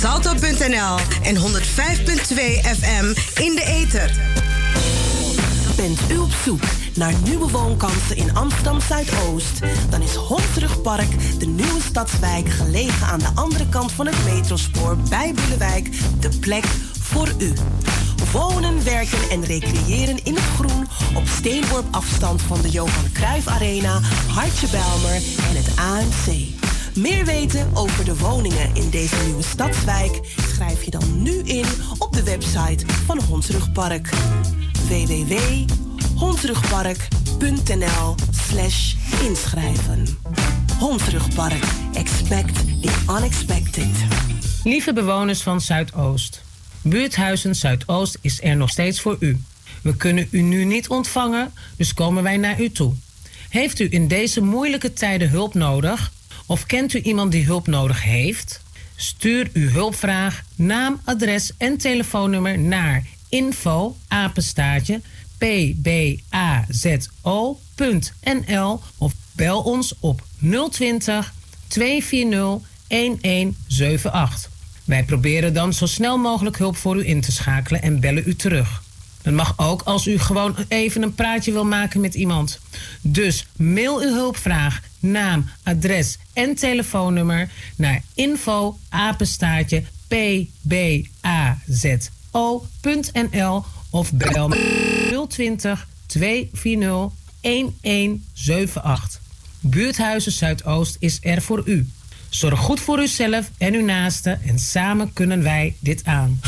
salto.nl en 105.2 FM in de ether. Bent u op zoek naar nieuwe woonkansen in Amsterdam Zuidoost? Dan is Hondsrugpark, de nieuwe stadswijk gelegen aan de andere kant van het metrospoor bij Boelewijk, de plek voor u. Wonen, werken en recreëren in het groen op steenworp afstand van de Johan Cruijff Arena, Hartje Belmer en het AMC. Meer weten over de woningen in deze nieuwe stadswijk schrijf je dan nu in op de website van Hondsrugpark. www.hondsrugpark.nl slash inschrijven. Hondsrugpark. Expect the unexpected. Lieve bewoners van Zuidoost. Buurthuizen Zuidoost is er nog steeds voor u. We kunnen u nu niet ontvangen, dus komen wij naar u toe. Heeft u in deze moeilijke tijden hulp nodig? Of kent u iemand die hulp nodig heeft? Stuur uw hulpvraag, naam, adres en telefoonnummer naar info apenstaartje pbazo.nl of bel ons op 020 240 1178. Wij proberen dan zo snel mogelijk hulp voor u in te schakelen en bellen u terug. Dat mag ook als u gewoon even een praatje wil maken met iemand. Dus mail uw hulpvraag, naam, adres en telefoonnummer naar info apenstaartje pbazo.nl of bel 020 240 1178. Buurthuizen Zuidoost is er voor u. Zorg goed voor uzelf en uw naasten en samen kunnen wij dit aan.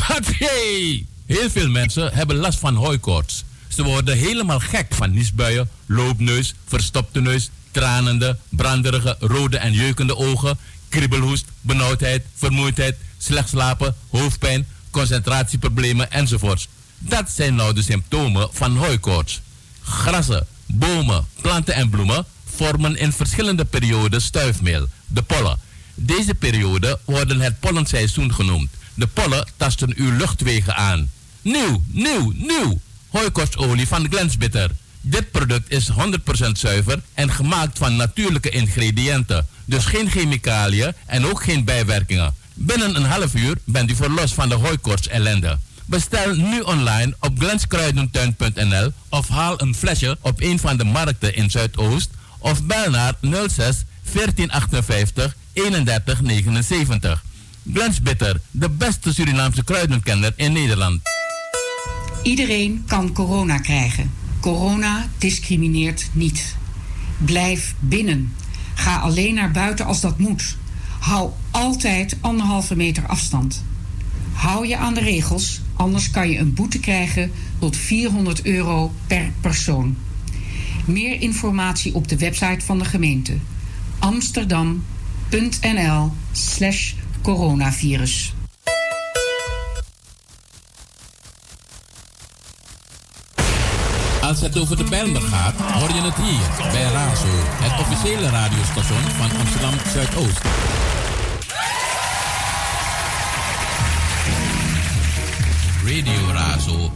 Heel veel mensen hebben last van hooikoorts. Ze worden helemaal gek van niesbuien, loopneus, verstopte neus, tranende, branderige, rode en jeukende ogen, kriebelhoest, benauwdheid, vermoeidheid, slecht slapen, hoofdpijn, concentratieproblemen enzovoorts. Dat zijn nou de symptomen van hooikoorts. Grassen, bomen, planten en bloemen vormen in verschillende perioden stuifmeel, de pollen. Deze periode worden het pollenseizoen genoemd. De pollen tasten uw luchtwegen aan. Nieuw, nieuw, nieuw! Hooikostolie van Glensbitter. Dit product is 100% zuiver en gemaakt van natuurlijke ingrediënten. Dus geen chemicaliën en ook geen bijwerkingen. Binnen een half uur bent u verlost van de hooikoorts ellende. Bestel nu online op glenskruidentuin.nl of haal een flesje op een van de markten in Zuidoost of bel naar 06 1458 3179. Glensbitter, de beste Surinaamse kruidenkenner in Nederland. Iedereen kan corona krijgen. Corona discrimineert niet. Blijf binnen. Ga alleen naar buiten als dat moet. Hou altijd anderhalve meter afstand. Hou je aan de regels, anders kan je een boete krijgen tot 400 euro per persoon. Meer informatie op de website van de gemeente amsterdam.nl/slash Als het over de Bijlmer gaat, hoor je het hier bij Razo, het officiële radiostation van Amsterdam Zuidoost. Radio Razo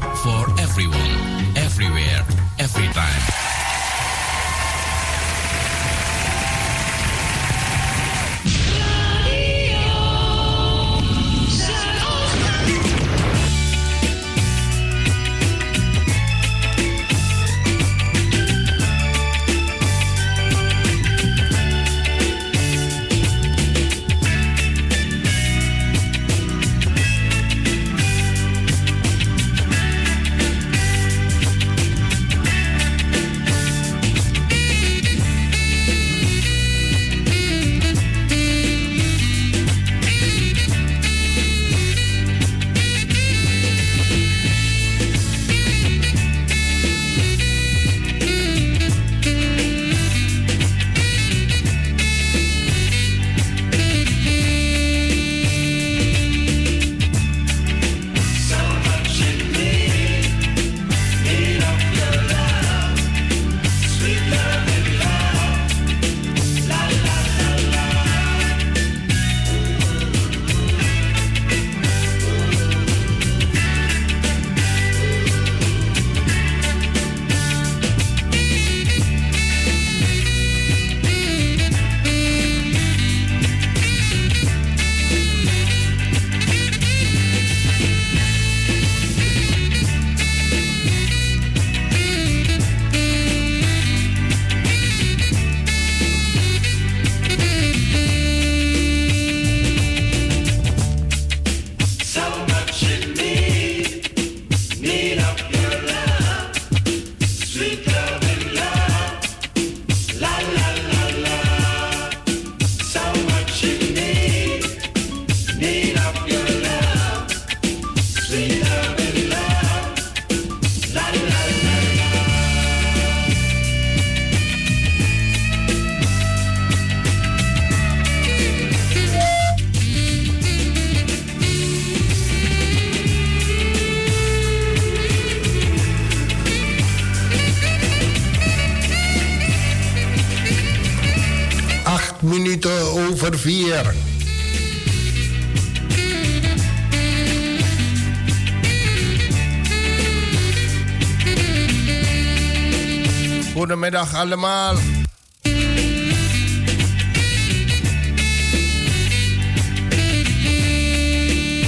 Goedemiddag allemaal.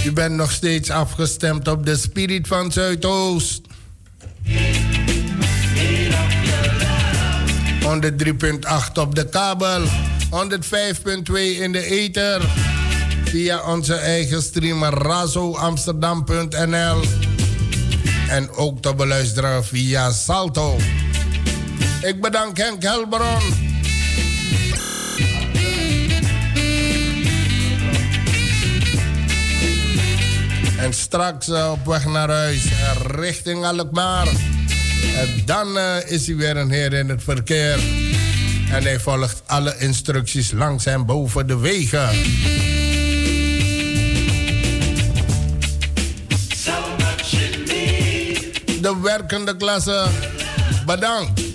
U bent nog steeds afgestemd op de Spirit van Zuidoost. 103.8 op de kabel, 105.2 in de ether. Via onze eigen streamer razoamsterdam.nl. En ook te beluisteren via Salto. Ik bedank Henk Helbron. En straks uh, op weg naar huis richting Alkmaar. En dan uh, is hij weer een heer in het verkeer. En hij volgt alle instructies langs en boven de wegen. De werkende klasse, bedankt.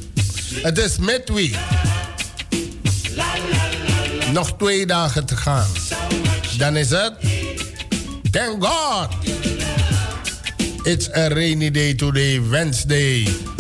Het is midweek. Nog twee dagen te gaan. Dan is het. Thank God. It's a rainy day today, Wednesday.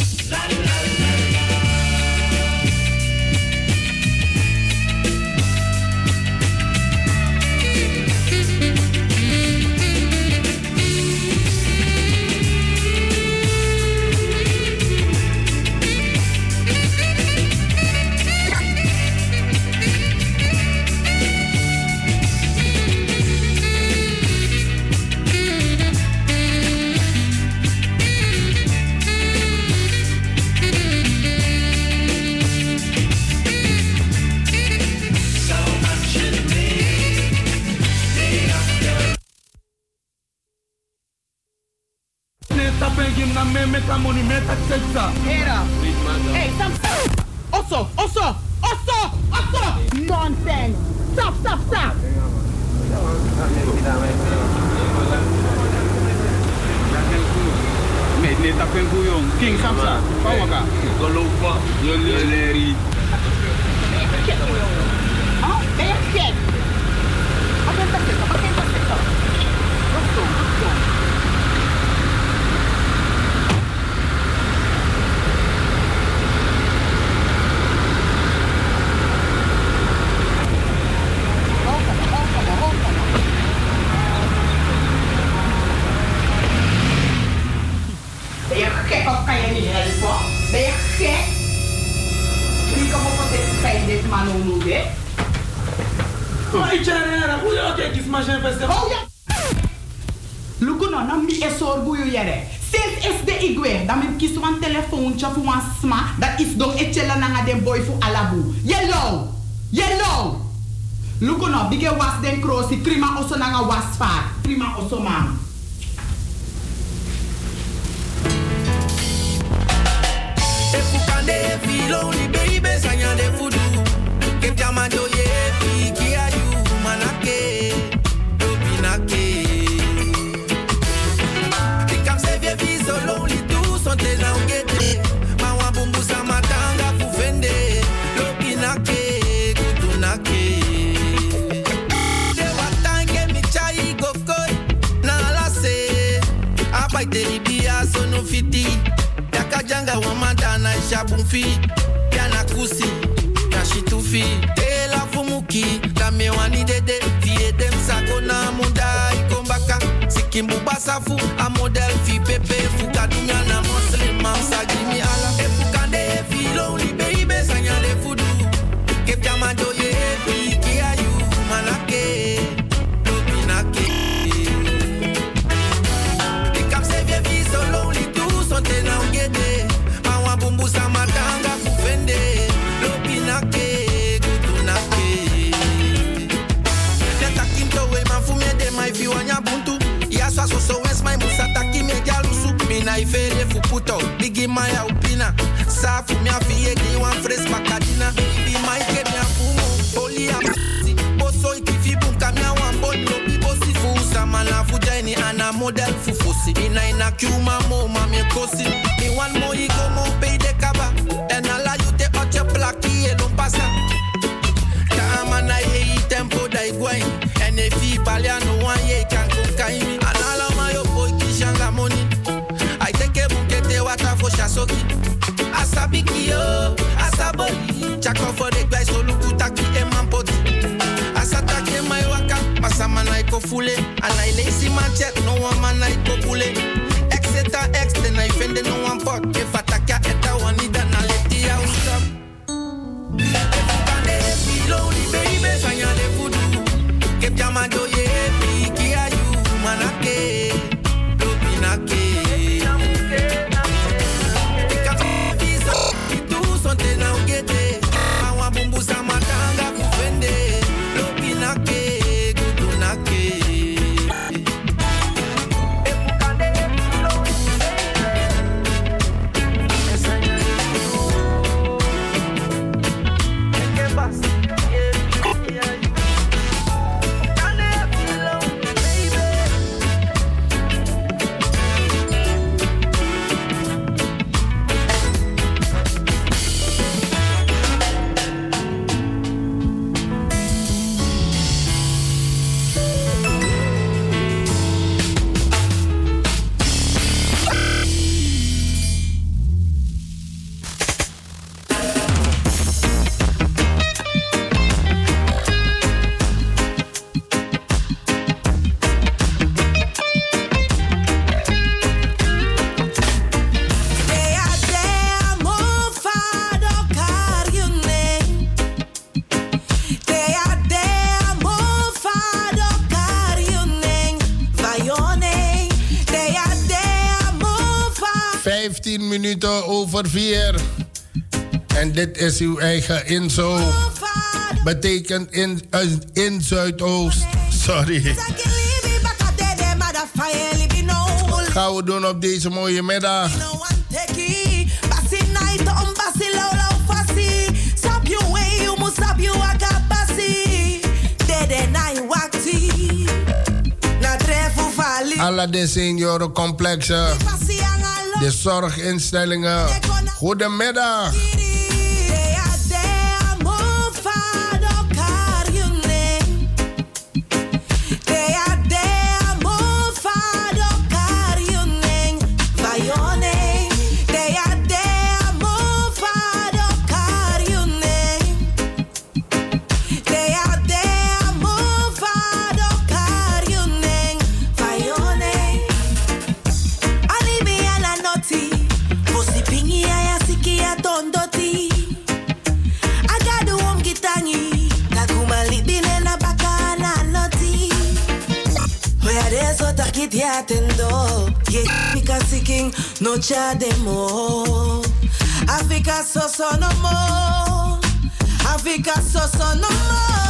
na model fufu fussy. In a cuma mo mami kosi. Me one mo you go mo pay the kaba. en ala you te oche plaki e pasa. Kama na ye tempo dai gwen. en e fi balia no wan ye kan go kai me. And all of my boy kishanga money. I take a bukete wata for shasoki. Asabiki yo, oh, asaboli. Chakofoni. kofule And I lazy my check. no one man I go kobule Exeter X, then I fend no one fuck. If I take a eta one, need an aleti, I will stop. If you can't lonely, baby, so you're the voodoo Keep your man do oh, minuten over vier. En dit is uw eigen inzo. Betekent in, eh, in Zuidoost. Sorry. Gaan we doen op deze mooie middag. Alla de senioren complexen de zorginstellingen. Goedemiddag. no chademo. Africa so so no more. Africa so so no.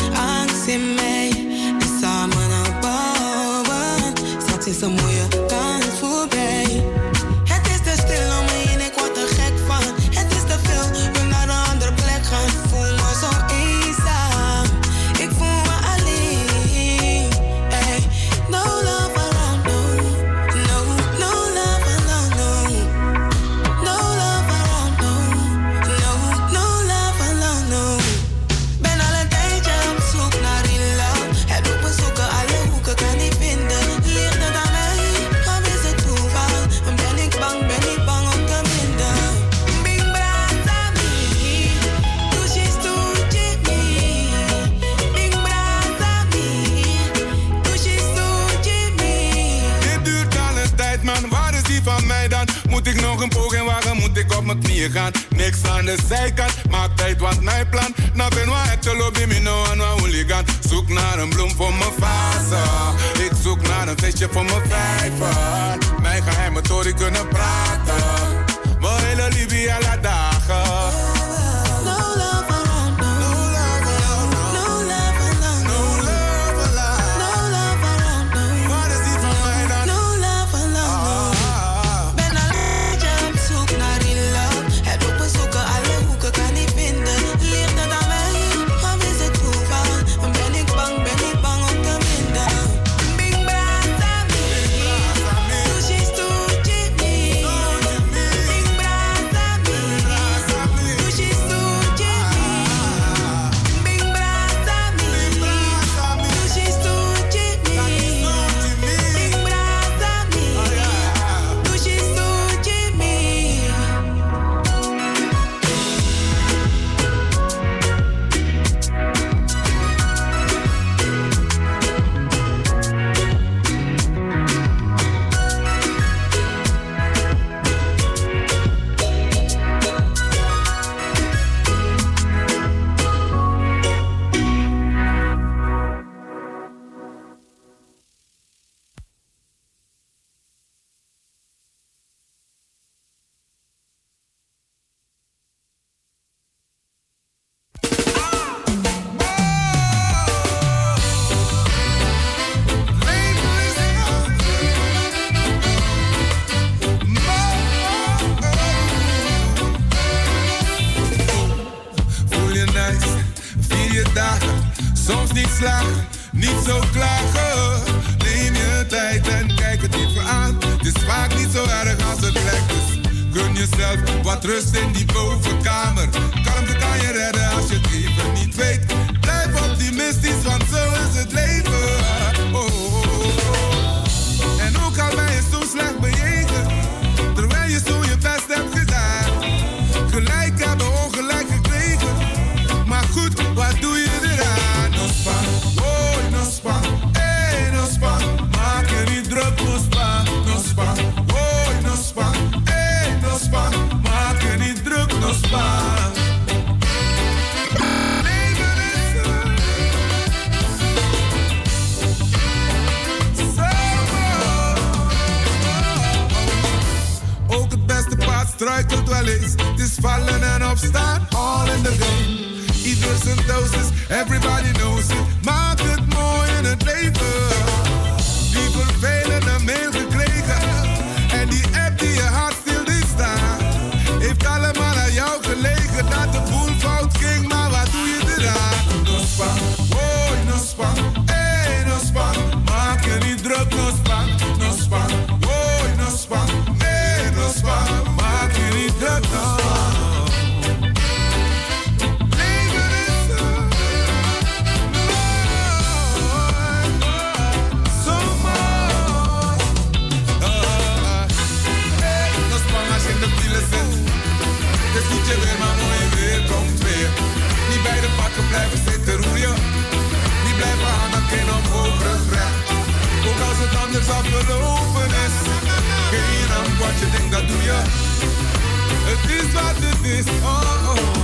aan angst in mij. En samen naar boven, staat is mooie. Niks aan de zijkant, maar tijd wat mijn plan. Nothing waar het lobby, me no aan waar hooligan. Zoek naar een bloem voor mijn vader. Ik zoek naar een feestje voor mijn vijver. Mijn geheimen toren kunnen praten. Mijn hele Libia laat daar. struikelt wel eens. Het is vallen en opstaan, all in the game. Ieder zijn dosis, everybody knows it. Maak het mooi in het leven. Die vervelende mail je denkt, dat doe je. Het is wat het is, oh. oh.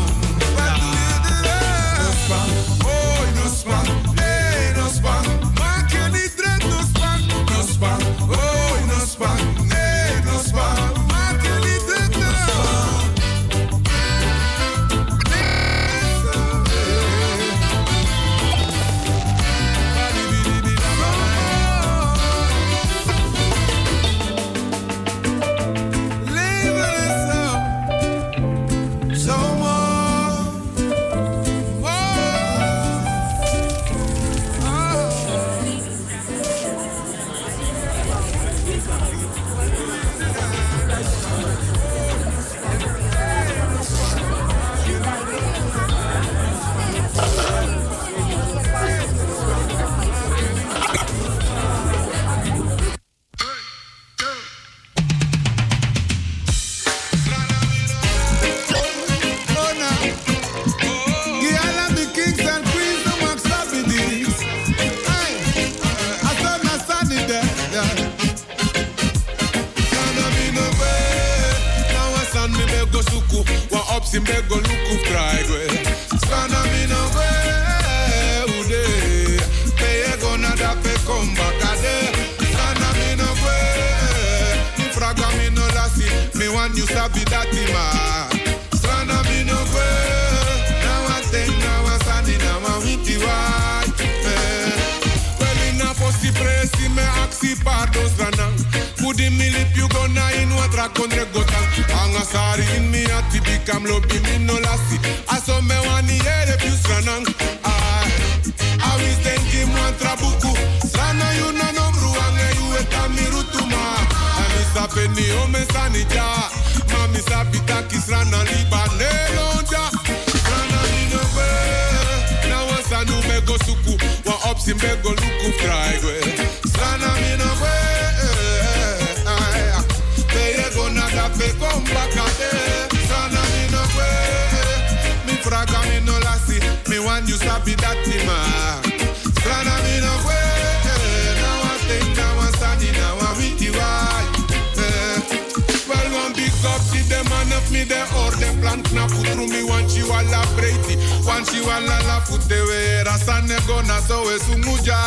Man of me, the or the plan knap put through me, one she wala breiti, one she wala la put the way, rasane gona so es umuja.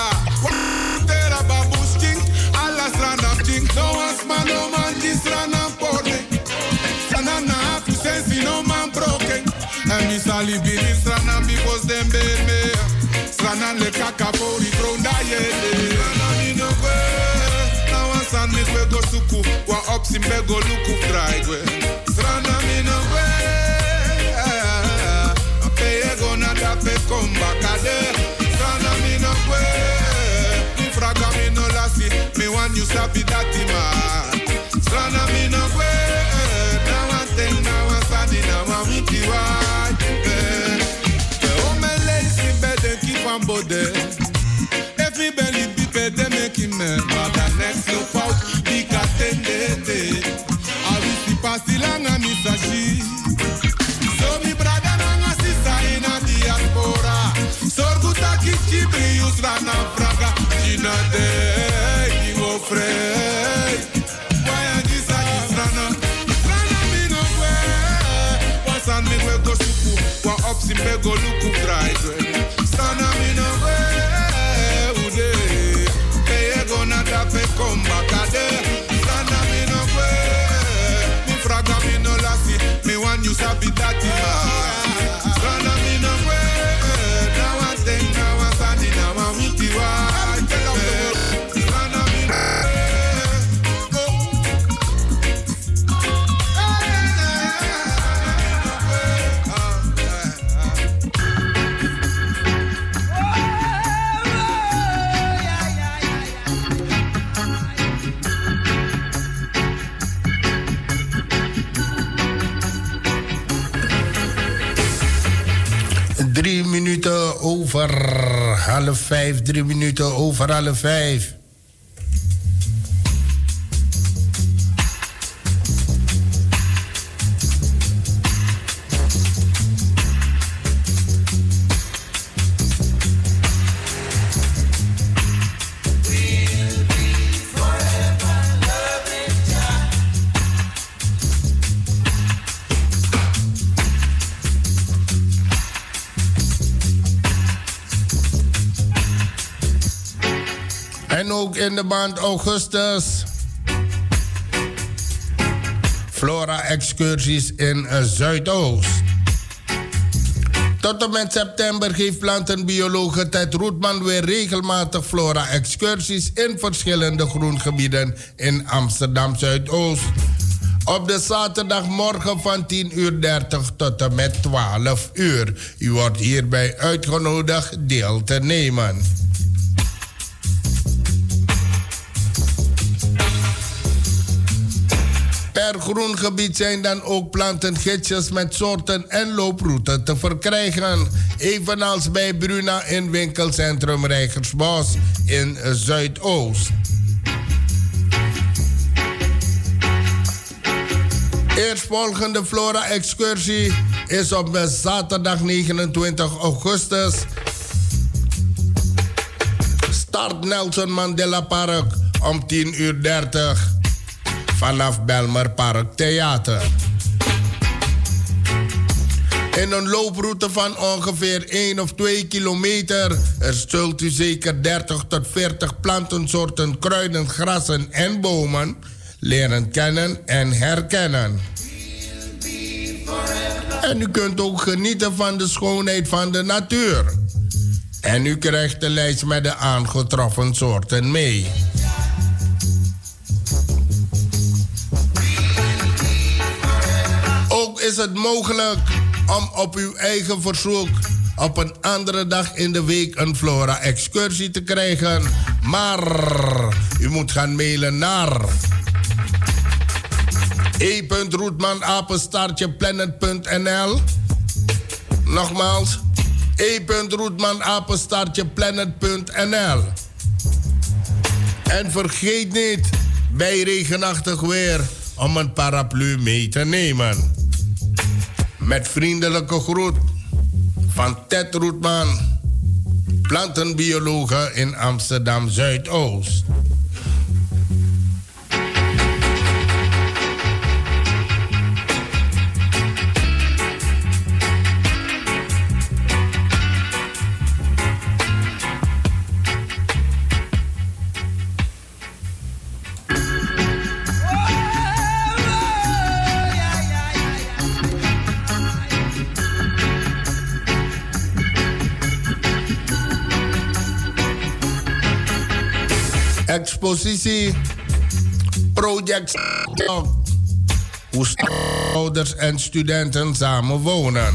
Tera babu stink, alla strana stink, no one's man, no man, this strana pone. Strana na to sense, no man broken. And me sali be in strana because them bear me. Strana le kaka for kwe go suku Wa op si mbe go luku fraigwe Strana mi no kwe A peye go na da pe komba kade Strana mi no kwe Mi fraga mi no lasi Mi wan you sabi dati ma Strana mi no kwe Na wan ten na wan sani na wan witi wa me bed en keep on bode me belly be bed, they make go luku drive. Minuten over half vijf. Drie minuten over half vijf. In de maand augustus. Flora-excursies in eh, Zuidoost. Tot en met september geeft plantenbiologe Ted Roetman weer regelmatig flora-excursies in verschillende groengebieden in Amsterdam Zuidoost. Op de zaterdagmorgen van 10 uur 30 tot en met 12 uur. U wordt hierbij uitgenodigd deel te nemen. Per groengebied zijn dan ook plantengidsjes met soorten en looproutes te verkrijgen. Evenals bij Bruna in winkelcentrum Rijgersbos in Zuidoost. Eerstvolgende Flora-excursie is op zaterdag 29 augustus. Start Nelson Mandela Park om 10 uur 30 vanaf Belmer Park Theater. In een looproute van ongeveer 1 of 2 kilometer er zult u zeker 30 tot 40 plantensoorten, kruiden, grassen en bomen leren kennen en herkennen. En u kunt ook genieten van de schoonheid van de natuur. En u krijgt de lijst met de aangetroffen soorten mee. Is het mogelijk om op uw eigen verzoek op een andere dag in de week een Flora-excursie te krijgen. Maar u moet gaan mailen naar e.roetmanapenstaartjeplanet.nl Nogmaals, e.roetmanapenstaartjeplanet.nl En vergeet niet, bij regenachtig weer, om een paraplu mee te nemen. Met vriendelijke groet van Ted Roetman, plantenbiologe in Amsterdam Zuidoost. Expositie Project Hoe ouders en studenten samen wonen.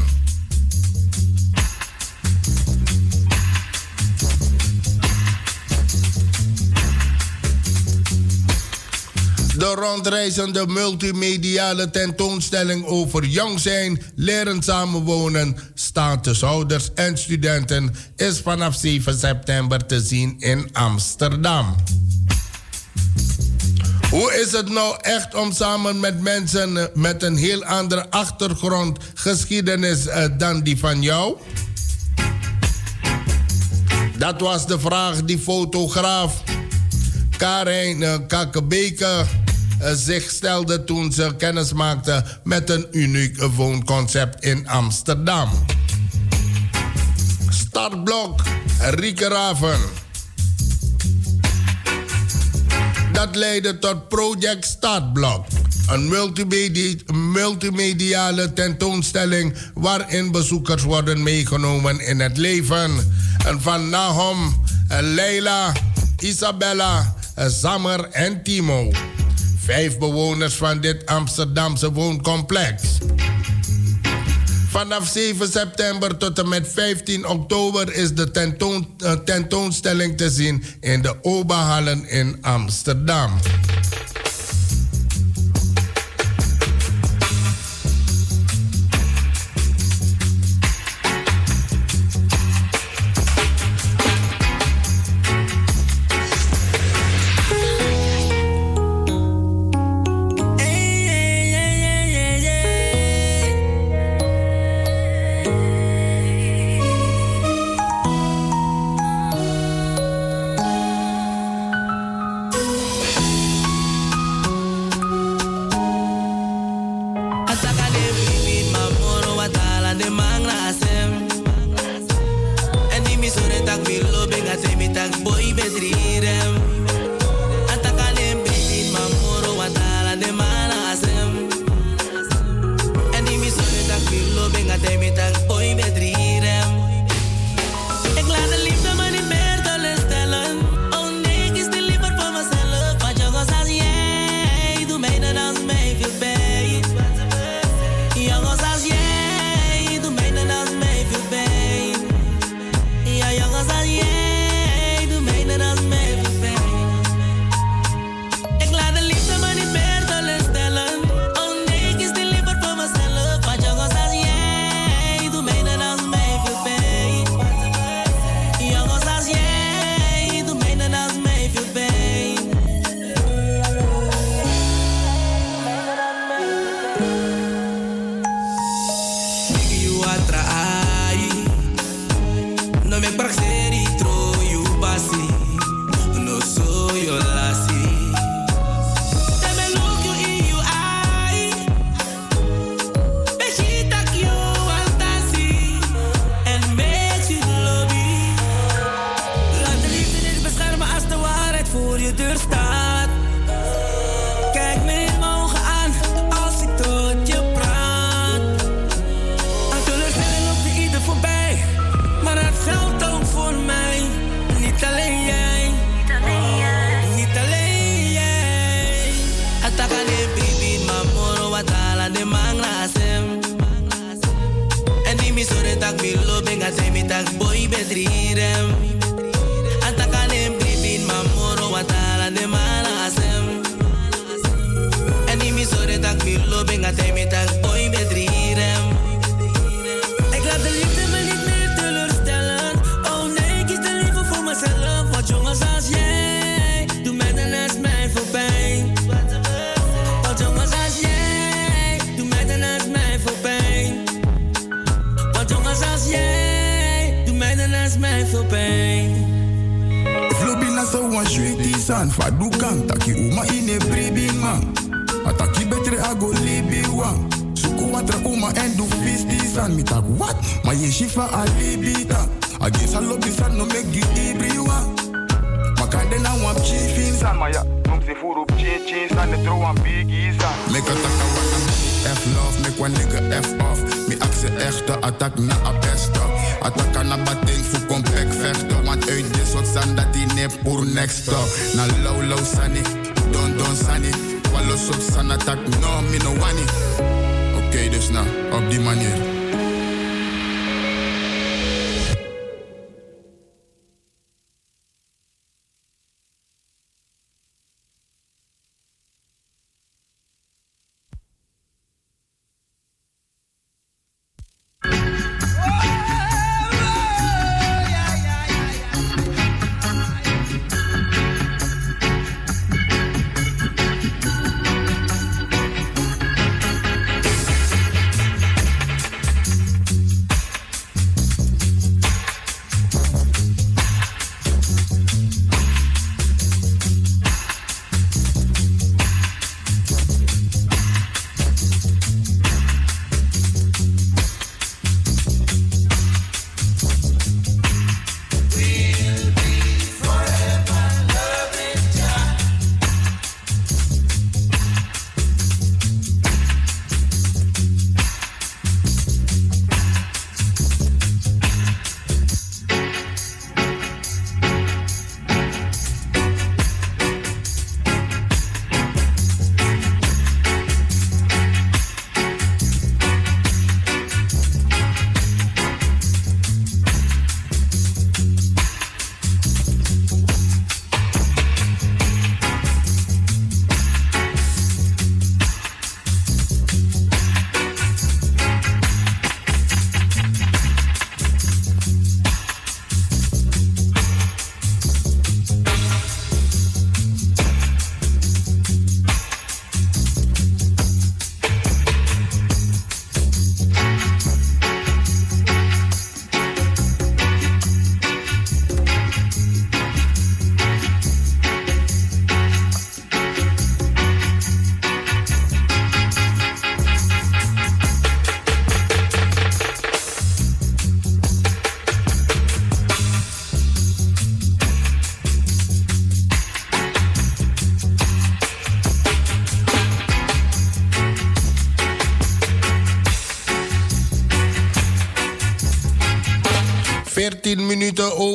De rondreizende multimediale tentoonstelling over jong zijn, leren samenwonen, statusouders en studenten is vanaf 7 september te zien in Amsterdam. Hoe is het nou echt om samen met mensen eh, met een heel andere achtergrond, geschiedenis uh, dan die van jou? Dat was de vraag die fotograaf Karin uh, Kakebeke zich stelde toen ze kennis maakte met een uniek woonconcept in Amsterdam. Startblok Rieke Raven. Dat leidde tot Project Startblok. Een multimediale tentoonstelling waarin bezoekers worden meegenomen in het leven. En van Nahom, Leila, Isabella, Zammer en Timo. Vijf bewoners van dit Amsterdamse wooncomplex. Vanaf 7 september tot en met 15 oktober is de uh, tentoonstelling te zien in de Oberhallen in Amsterdam.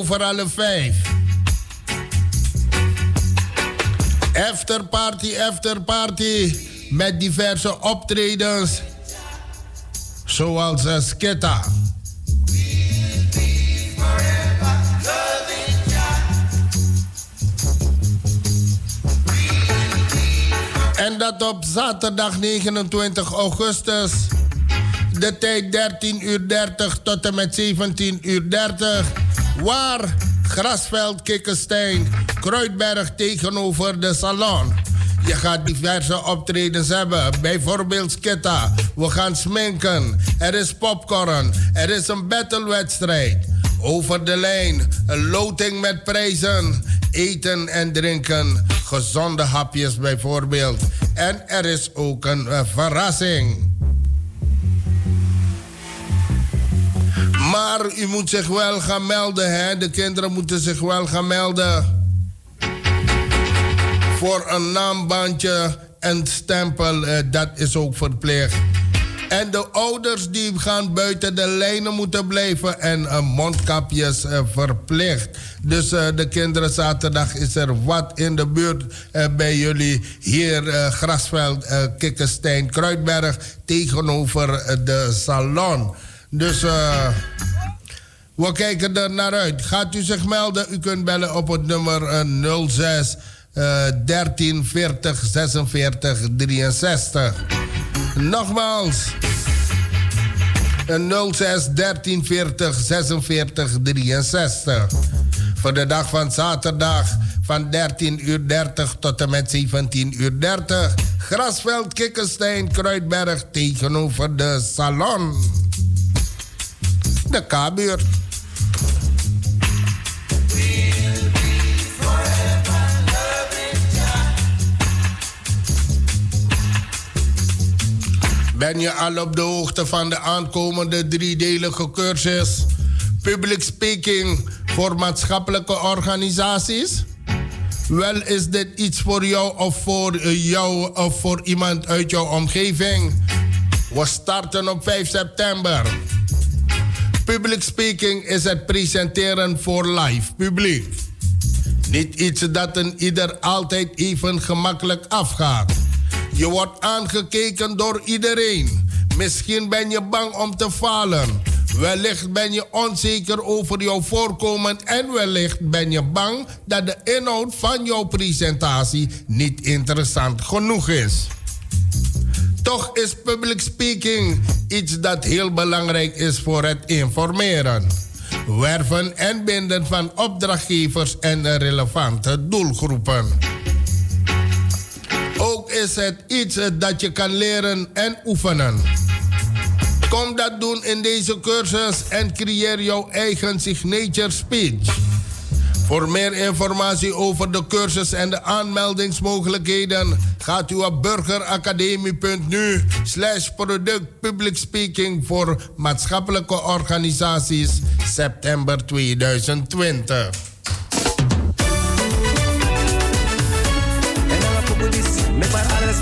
over alle vijf. after party met diverse optredens. Zoals eh, Sketa. En dat op zaterdag 29 augustus. De tijd 13.30 uur 30 tot en met 17 uur 30. Waar? Grasveld, Kikkenstein, Kruidberg tegenover de salon. Je gaat diverse optredens hebben, bijvoorbeeld skitta. We gaan sminken, er is popcorn, er is een battlewedstrijd. Over de lijn, een loting met prijzen, eten en drinken, gezonde hapjes bijvoorbeeld. En er is ook een eh, verrassing. Maar u moet zich wel gaan melden, hè? De kinderen moeten zich wel gaan melden. Voor een naambandje en stempel, eh, dat is ook verplicht. En de ouders die gaan buiten de lijnen moeten blijven en eh, mondkapjes eh, verplicht. Dus de kinderen, zaterdag is er wat in de buurt bij jullie hier Grasveld, Kikkenstein, Kruidberg tegenover de salon. Dus we kijken er naar uit. Gaat u zich melden? U kunt bellen op het nummer 06 13 40 46 63. Nogmaals. 06 13 40 46 63. Voor de dag van zaterdag van 13 uur 30 tot en met 17 uur 30. Grasveld, Kikkenstein, Kruidberg tegenover de salon. De K-buurt. Ben je al op de hoogte van de aankomende driedelige cursus Public Speaking voor maatschappelijke organisaties? Wel is dit iets voor jou of voor jou of voor iemand uit jouw omgeving? We starten op 5 september. Public speaking is het presenteren voor live publiek. Niet iets dat een ieder altijd even gemakkelijk afgaat. Je wordt aangekeken door iedereen. Misschien ben je bang om te falen. Wellicht ben je onzeker over jouw voorkomen en wellicht ben je bang dat de inhoud van jouw presentatie niet interessant genoeg is. Toch is public speaking iets dat heel belangrijk is voor het informeren, werven en binden van opdrachtgevers en relevante doelgroepen. Ook is het iets dat je kan leren en oefenen. Kom dat doen in deze cursus en creëer jouw eigen signature speech. Voor meer informatie over de cursus en de aanmeldingsmogelijkheden gaat u op burgeracademie.nu slash product public speaking voor maatschappelijke organisaties september 2020. Me par alles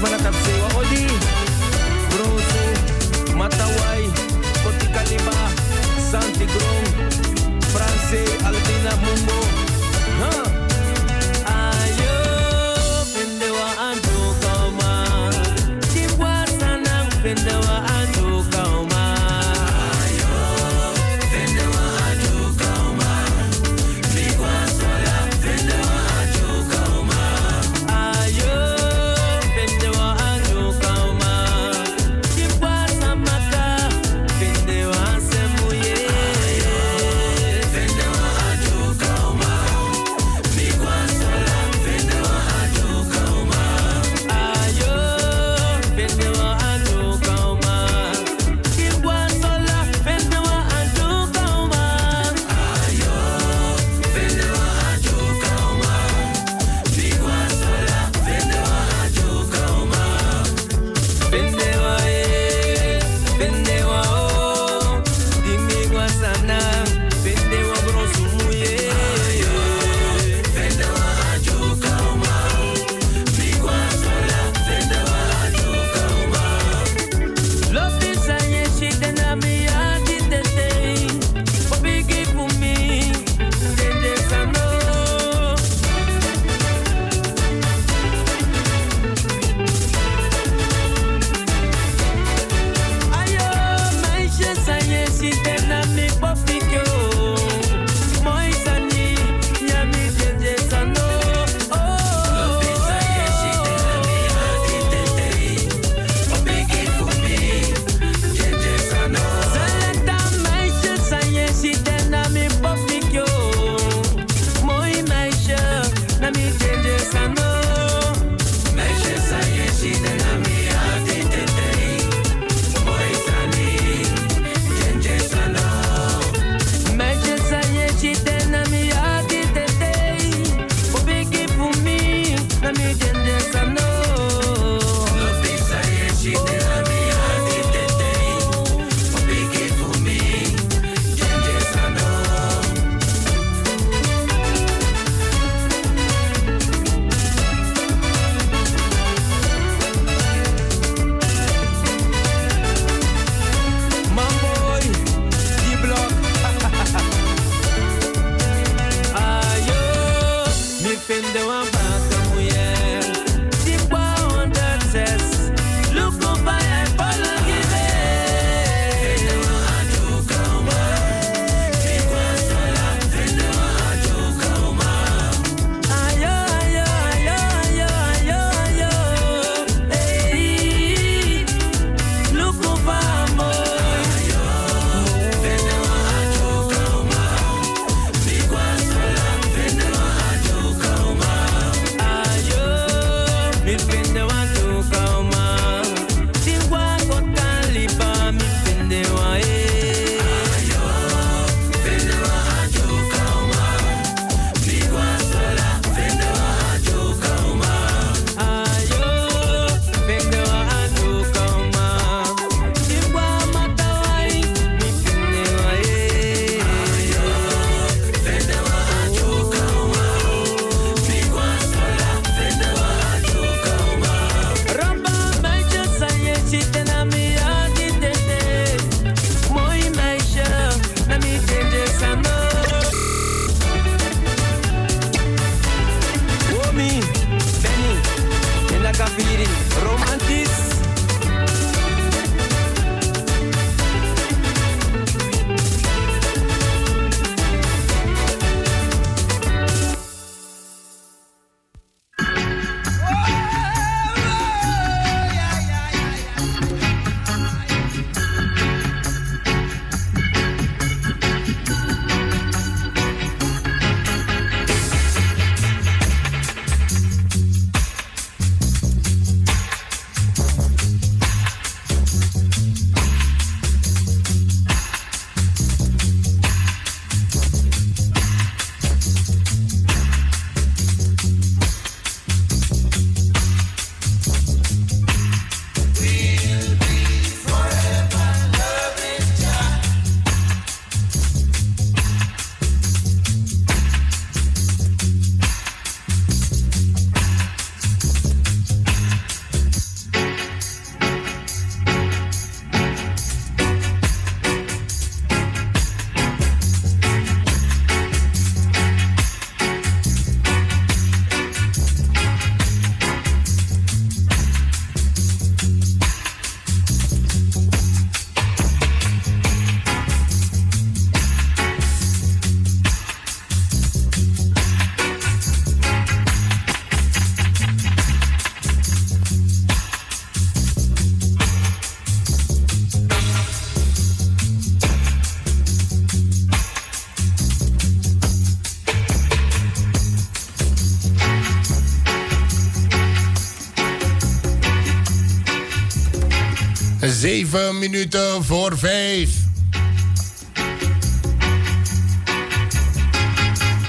minuten voor vijf.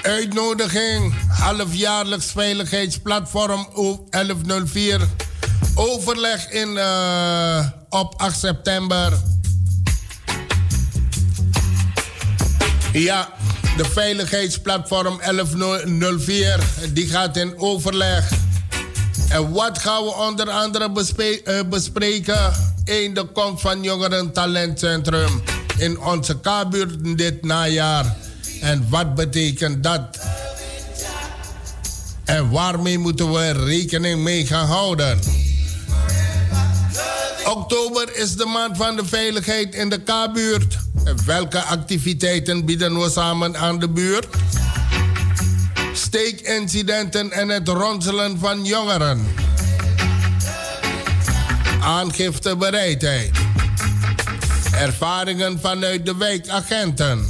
Uitnodiging. Halfjaarlijks veiligheidsplatform 1104. Overleg in, eh, op 8 september. Ja, de veiligheidsplatform 1104. Die gaat in overleg. En wat gaan we onder andere eh, bespreken? Eén, de komst van Jongeren Talentcentrum in onze K-buurt dit najaar. En wat betekent dat? En waarmee moeten we rekening mee gaan houden? Oktober is de maand van de veiligheid in de K-buurt. Welke activiteiten bieden we samen aan de buurt? Steekincidenten en het ronselen van jongeren. Aangiftebereidheid. Ervaringen vanuit de wijkagenten.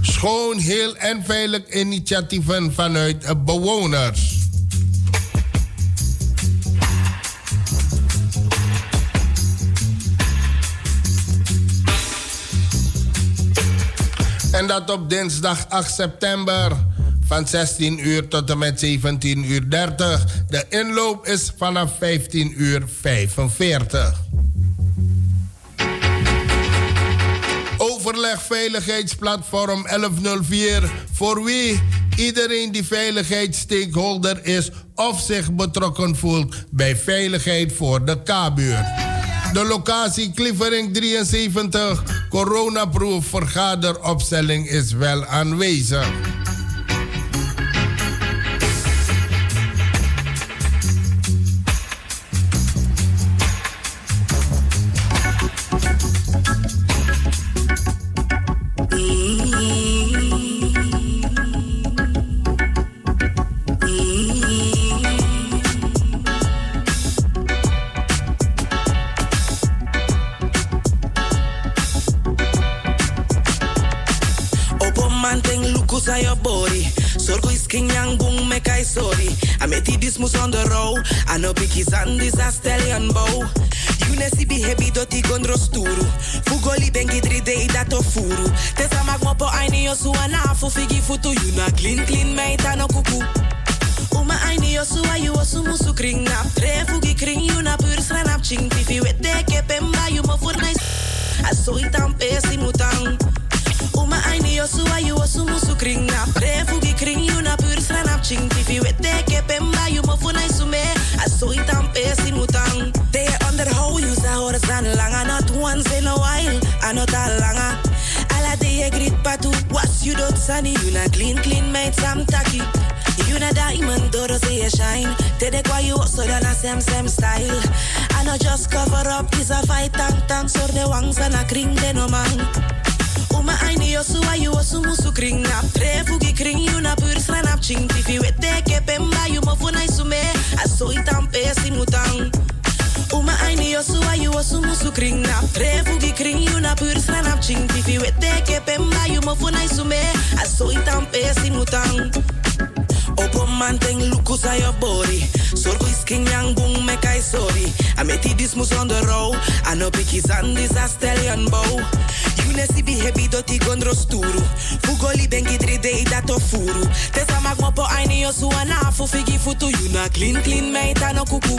Schoon, heel en veilig initiatieven vanuit bewoners. En dat op dinsdag 8 september van 16 uur tot en met 17 uur 30. De inloop is vanaf 15 uur 45. Overleg Veiligheidsplatform 1104. Voor wie iedereen die veiligheidsstakeholder is of zich betrokken voelt bij veiligheid voor de K-buurt. De locatie Klievering 73, coronaproof vergaderopstelling is wel aanwezig. I know biggie sandis a stallion bow. You ne si bi hebi doti gondro sturu. Fugoli bengi dri dei dato furu. Tesa mag mopo aini yo su anafu figi futu. You na clean clean meita no kuku. Uma aini yo su ayu osu musu kring nap. Tre fugi kring you na pur sranap ching. Tifi wete ke pemba you mo fur nice. Aso itam pesi mutang. Uma aini yo su ayu osu musu kring nap. Tre fugi kring you na pur sranap ching. Tifi wete ke pemba you mo fur nice me. Aso itam pesi mutang. They underhold you sa horizon langa. Not once in a while. Anot langa. Ala de je grit patu. Was you dot sunny. You na clean clean made sam taki. You na diamond, door say you shine. Tede kwa you so dan a same style. I not just cover up, is a fight tang tang. So de wangs and a kring de no man. Uma aini yo su ayu o su musu kring nap tre fugi kring you na pur sra nap ching tifi wete ke pemba you mo funa isume aso itam pe si mutang Uma aini yo su ayu o su musu kring nap tre fugi kring you na pur sra nap ching tifi wete ke pemba you mo funa isume aso itam pe si mutang Opo manteng lukus aan je body. Zorg is king yang boom me kai sorry. I met die dismus on the row. Ano piki zandis a stallion bow. You ne si heavy doti gondro sturu. Fugoli bengi 3D dato furu. Tesa mag mo po aini yo su anafu figi futu. You na clean clean meita no kuku.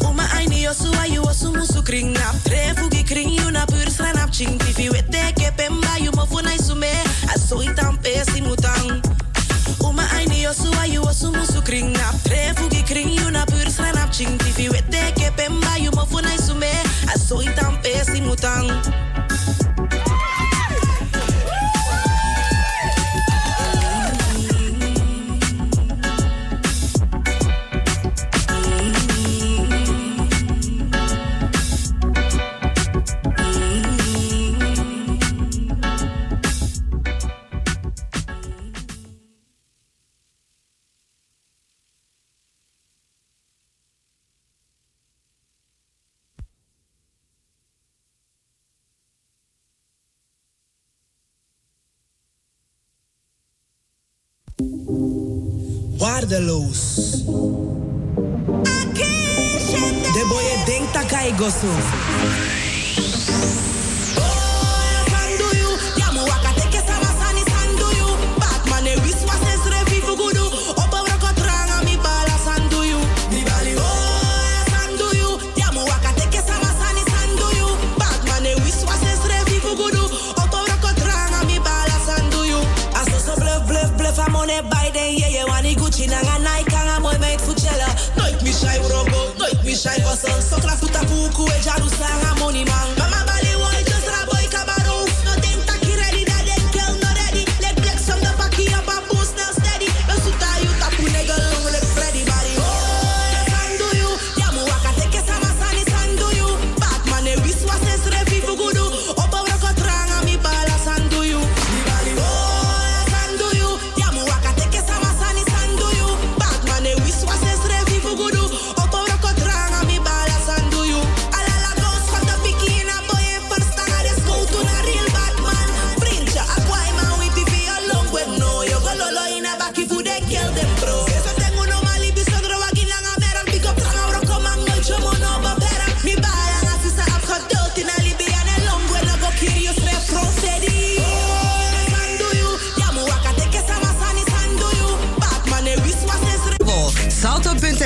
Uma aini yo su ayu o su musu kring nap. Tre fugi kring you na pur sranap ching. Tifi wete ke pemba you mo funai sume. Aso itam pesi mutang. Uma aini yo su ayu o su musu kring nap Tre fugi kring you na pur sranap ching Tifi wete ke pemba you mo funai sume Aso itam pesi Waardeloos. De boy denkt dat hij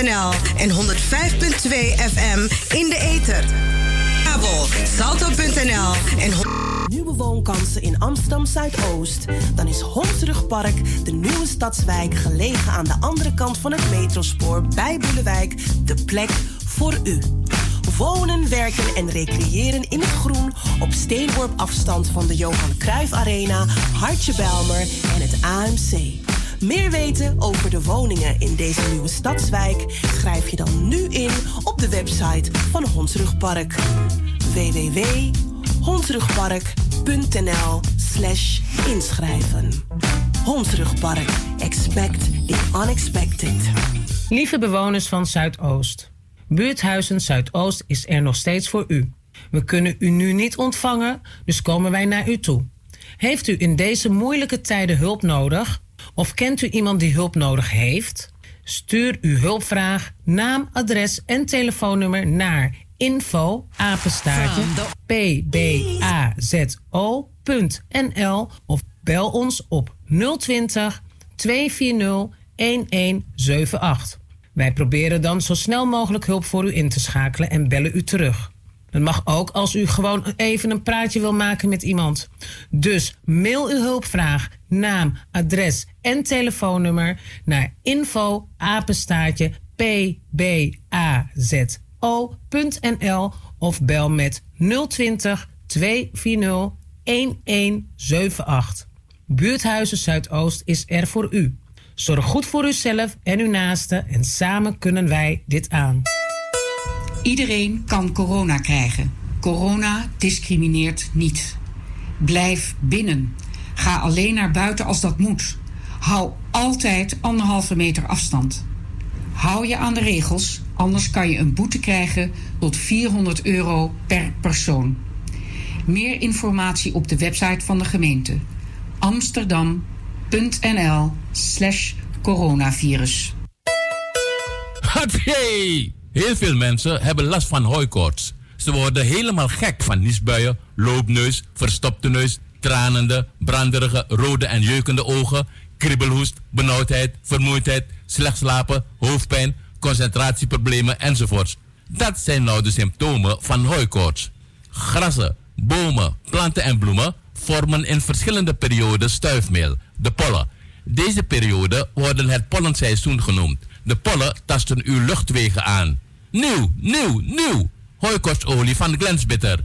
En 105.2 FM in de ether. Kabel Salto.nl en Nieuwe woonkansen in Amsterdam Zuidoost. Dan is Hondsrugpark de nieuwe stadswijk gelegen aan de andere kant van het metrospoor bij Boelewijk de plek voor u. Wonen, werken en recreëren in het groen op steenworp afstand van de Johan Cruijff Arena, Hartje Belmer en het AMC. Meer weten over de woningen in deze nieuwe stadswijk schrijf je dan nu in op de website van Hondsrugpark www.hondsrugpark.nl slash inschrijven. Hondsrugpark. Expect the unexpected. Lieve bewoners van Zuidoost. Buurthuizen Zuidoost is er nog steeds voor u. We kunnen u nu niet ontvangen, dus komen wij naar u toe. Heeft u in deze moeilijke tijden hulp nodig? Of kent u iemand die hulp nodig heeft? Stuur uw hulpvraag, naam, adres en telefoonnummer naar info apenstaartje pbazo.nl of bel ons op 020 240 1178. Wij proberen dan zo snel mogelijk hulp voor u in te schakelen en bellen u terug. Dat mag ook als u gewoon even een praatje wil maken met iemand. Dus mail uw hulpvraag, naam, adres en telefoonnummer naar info of bel met 020 240 1178. Buurthuizen Zuidoost is er voor u. Zorg goed voor uzelf en uw naasten en samen kunnen wij dit aan. Iedereen kan corona krijgen. Corona discrimineert niet. Blijf binnen. Ga alleen naar buiten als dat moet. Hou altijd anderhalve meter afstand. Hou je aan de regels, anders kan je een boete krijgen tot 400 euro per persoon. Meer informatie op de website van de gemeente amsterdam.nl slash coronavirus. Hatsé! Heel veel mensen hebben last van hooikoorts. Ze worden helemaal gek van niesbuien, loopneus, verstopte neus, tranende, branderige, rode en jeukende ogen, kriebelhoest, benauwdheid, vermoeidheid, slecht slapen, hoofdpijn, concentratieproblemen enzovoorts. Dat zijn nou de symptomen van hooikoorts. Grassen, bomen, planten en bloemen vormen in verschillende perioden stuifmeel, de pollen. Deze periode worden het pollenseizoen genoemd. De pollen tasten uw luchtwegen aan. Nieuw, nieuw, nieuw! Hooikortsolie van Glensbitter.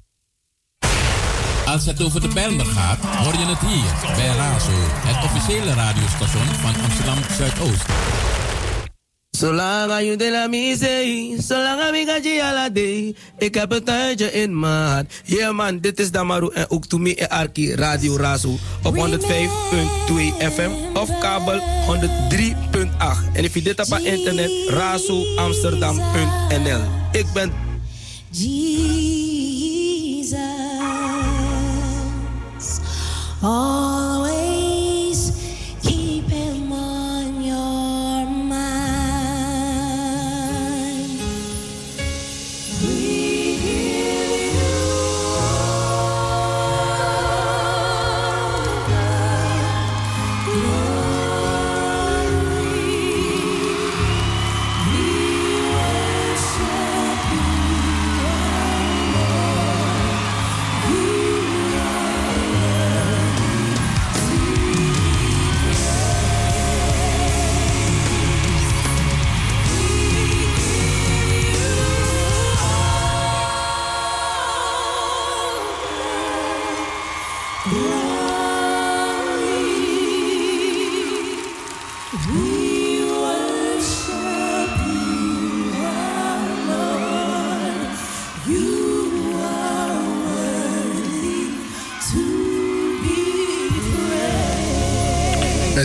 Als het over de Bijlmer gaat, hoor je het hier bij Razo, het officiële radiostation van Amsterdam Zuidoost. Zolang je de la misee, zolang ik ga je ala day. Ik heb een tuintje in maat. Yeah man, dit is Damaru en ook to me en Arki Radio Razo op 105.2 FM of kabel 103.8. En if je dit op internet, razoamsterdam.nl. Ik ben All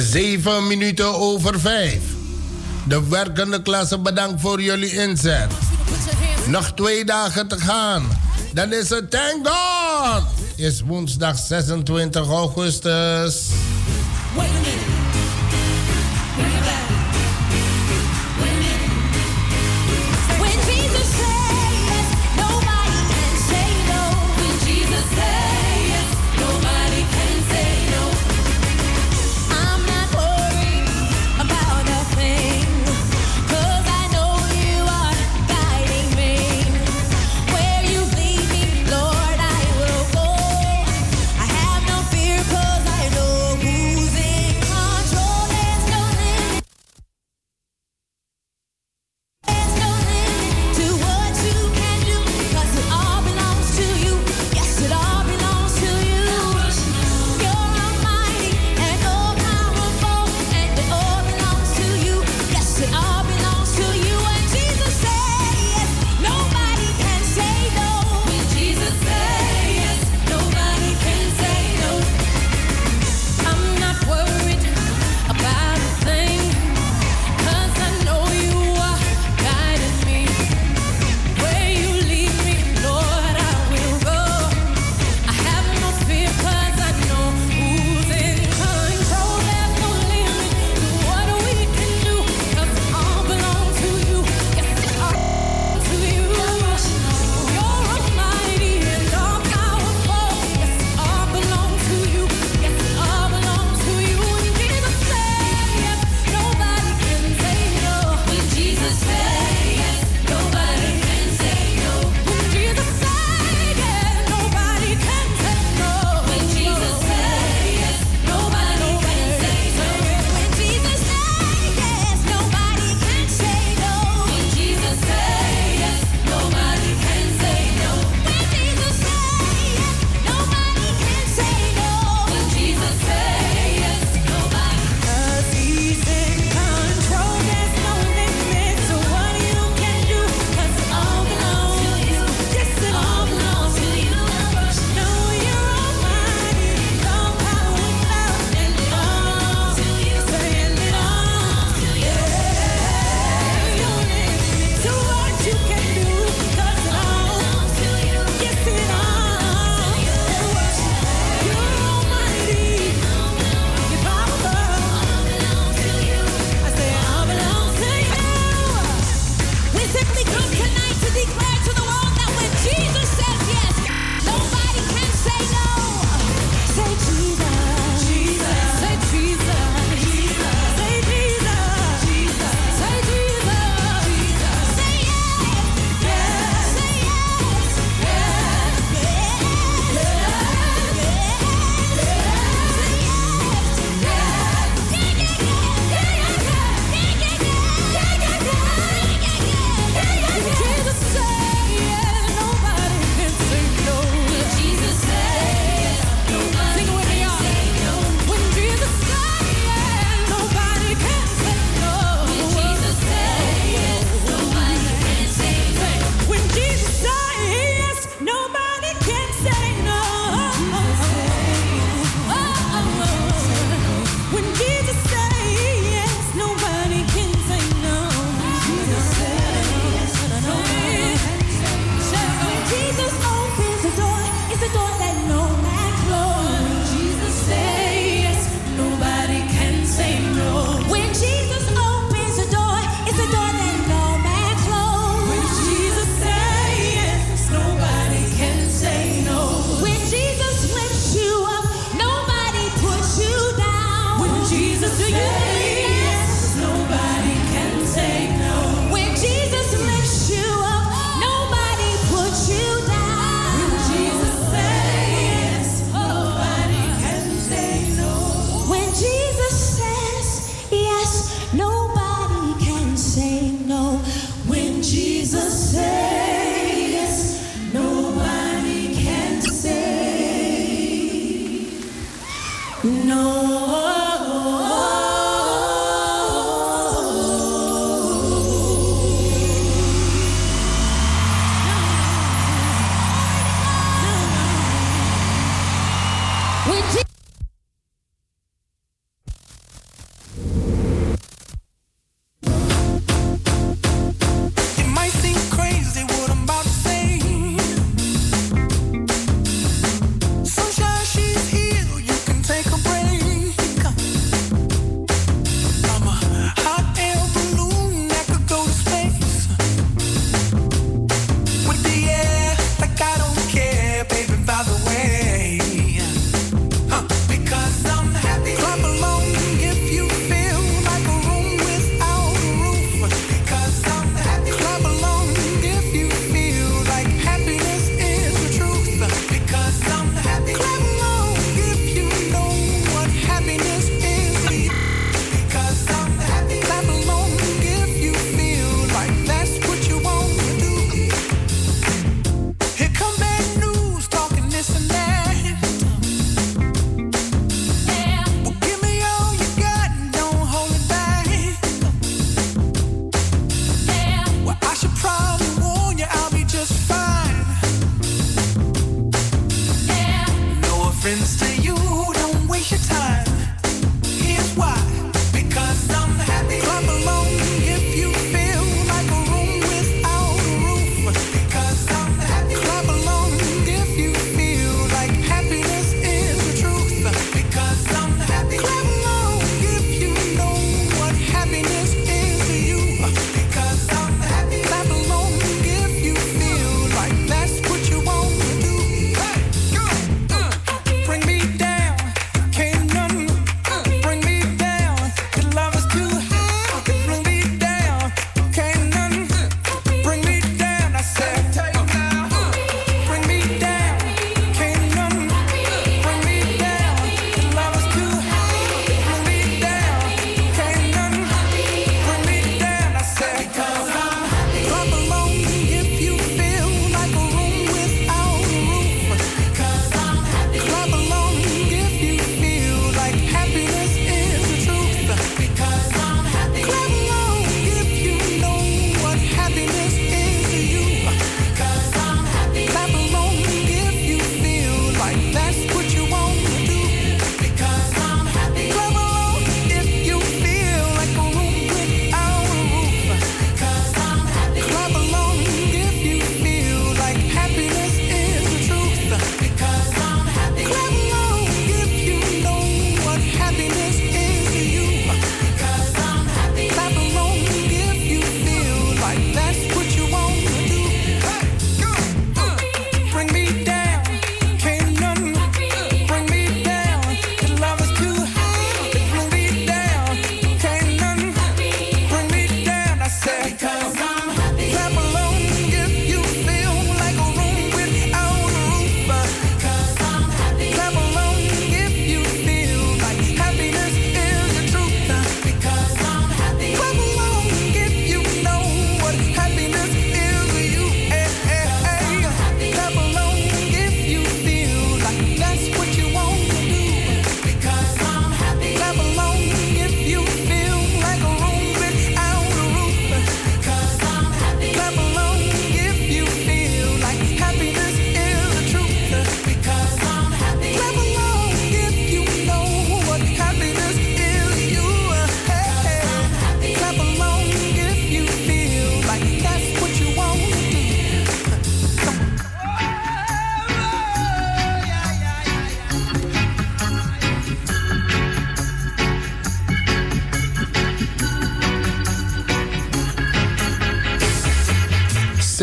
Zeven minuten over vijf. De werkende klasse bedankt voor jullie inzet. Nog twee dagen te gaan. Dan is het Thank God. Is woensdag 26 augustus.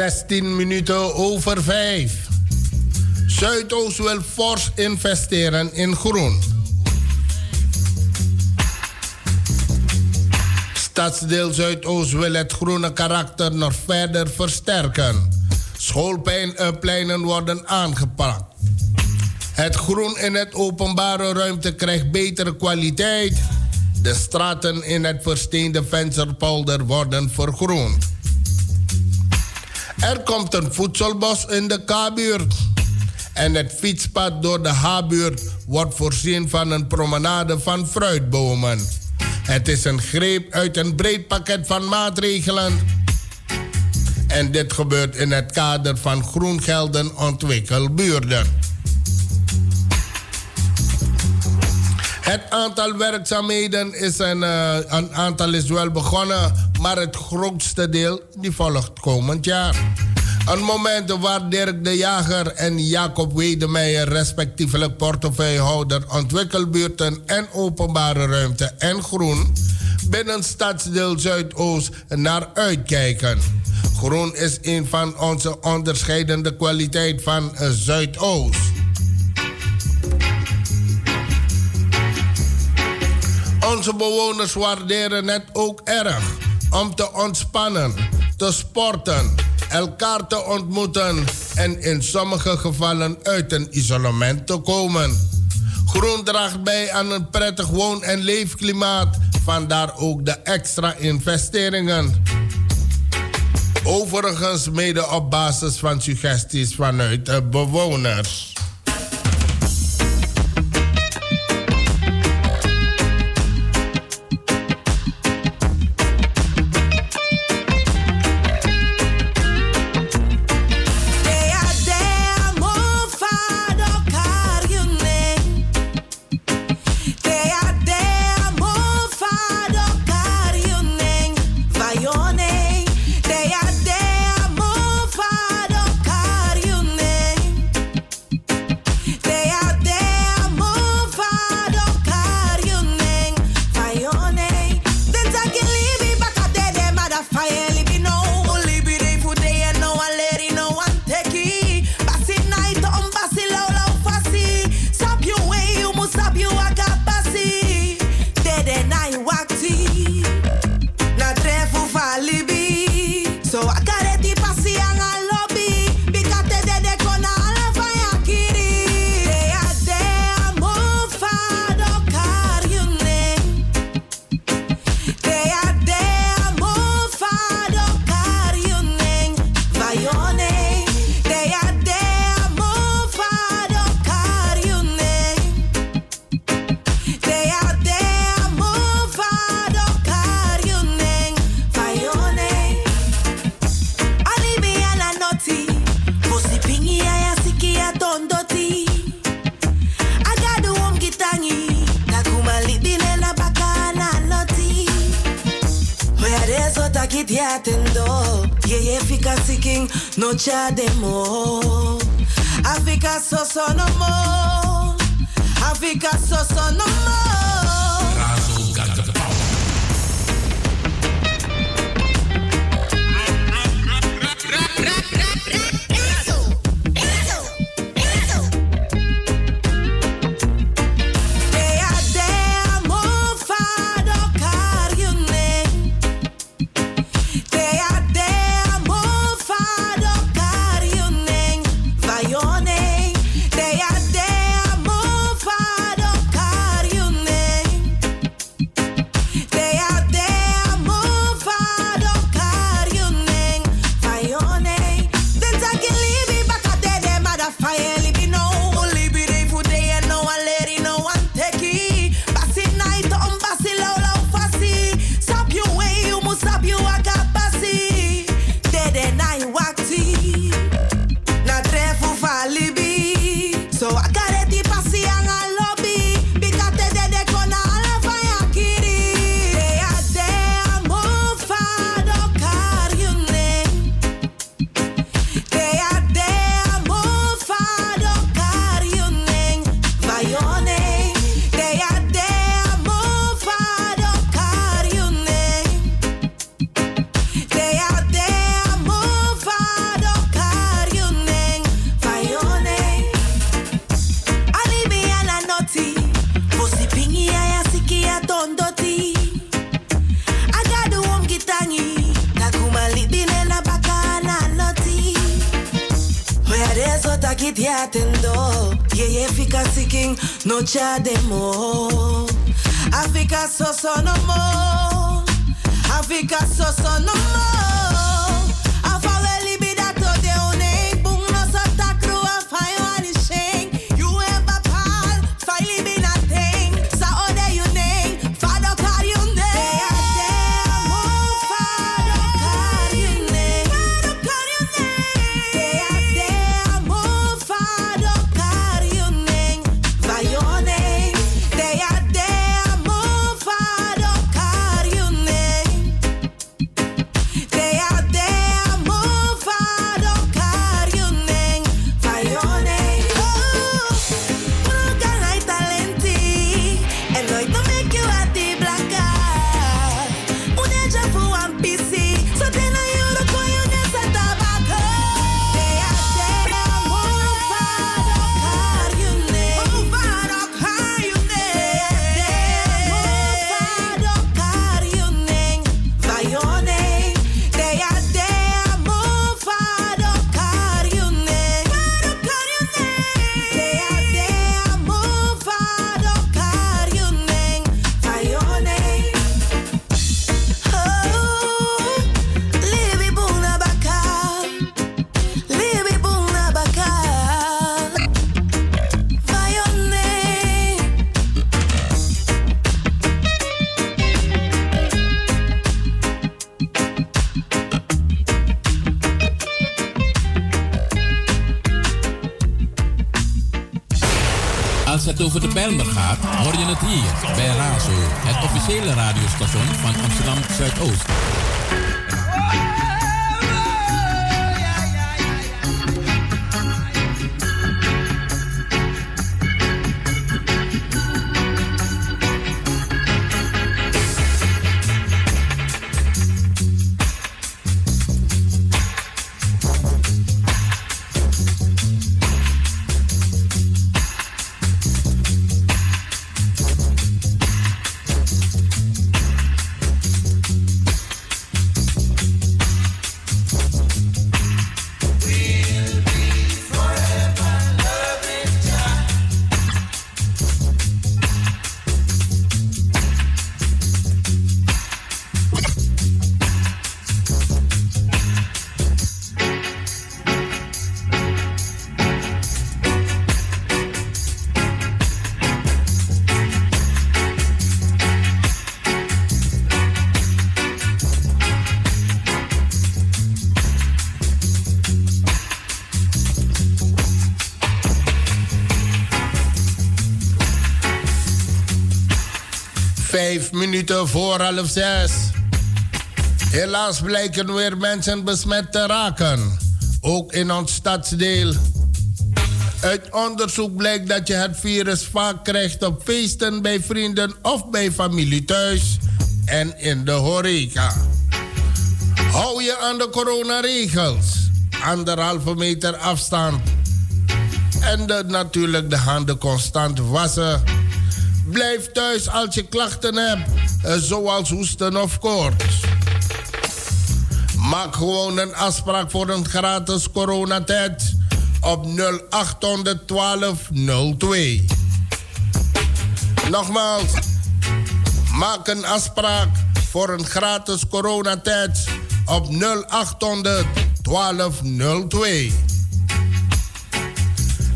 16 minuten over 5. Zuidoost wil fors investeren in groen. Stadsdeel Zuidoost wil het groene karakter nog verder versterken. Schoolpleinen worden aangepakt. Het groen in het openbare ruimte krijgt betere kwaliteit. De straten in het versteende vensterpolder worden vergroend. Er komt een voedselbos in de K-buurt. En het fietspad door de H-buurt wordt voorzien van een promenade van fruitbomen. Het is een greep uit een breed pakket van maatregelen. En dit gebeurt in het kader van groengelden ontwikkelbuurden. Het aantal werkzaamheden is een, eh, een aantal is wel begonnen, maar het grootste deel die volgt komend jaar. Een moment waar Dirk de Jager en Jacob Wedemeyer, respectievelijk portefeuillehouder ontwikkelbuurten en openbare ruimte en groen, binnen stadsdeel Zuidoost naar uitkijken. Groen is een van onze onderscheidende kwaliteiten van Zuidoost. Onze bewoners waarderen het ook erg om te ontspannen, te sporten, elkaar te ontmoeten en in sommige gevallen uit een isolement te komen. Groen draagt bij aan een prettig woon- en leefklimaat, vandaar ook de extra investeringen. Overigens mede op basis van suggesties vanuit de bewoners. non c'è officiële radiostation van Amsterdam Zuidoost. Minuten voor half zes. Helaas blijken weer mensen besmet te raken. Ook in ons stadsdeel. Uit onderzoek blijkt dat je het virus vaak krijgt op feesten bij vrienden of bij familie thuis en in de horeca. Hou je aan de coronaregels. Anderhalve meter afstand. En de, natuurlijk de handen constant wassen. Blijf thuis als je klachten hebt, eh, zoals hoesten of koorts. Maak gewoon een afspraak voor een gratis coronatest op 0800 1202. Nogmaals, maak een afspraak voor een gratis coronatest op 0800 1202.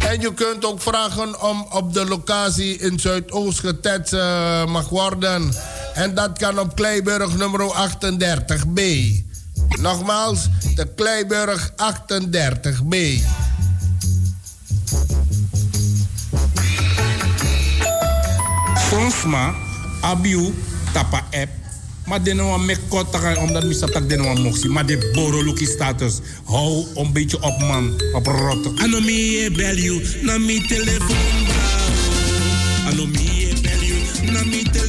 En je kunt ook vragen om op de locatie in Zuidoost getest eh, mag worden. En dat kan op Kleiburg nummer 38b. Nogmaals, de Kleiburg 38b. Fransma, abiu, tapa app. Maar de nou me kota omdat mi tak de nou moxie. Maar de boroluki status. Hou een beetje op man. Op rotte. Ano mi bel you, na mi telefoon ba. Ano mi bel you, na mi telefoon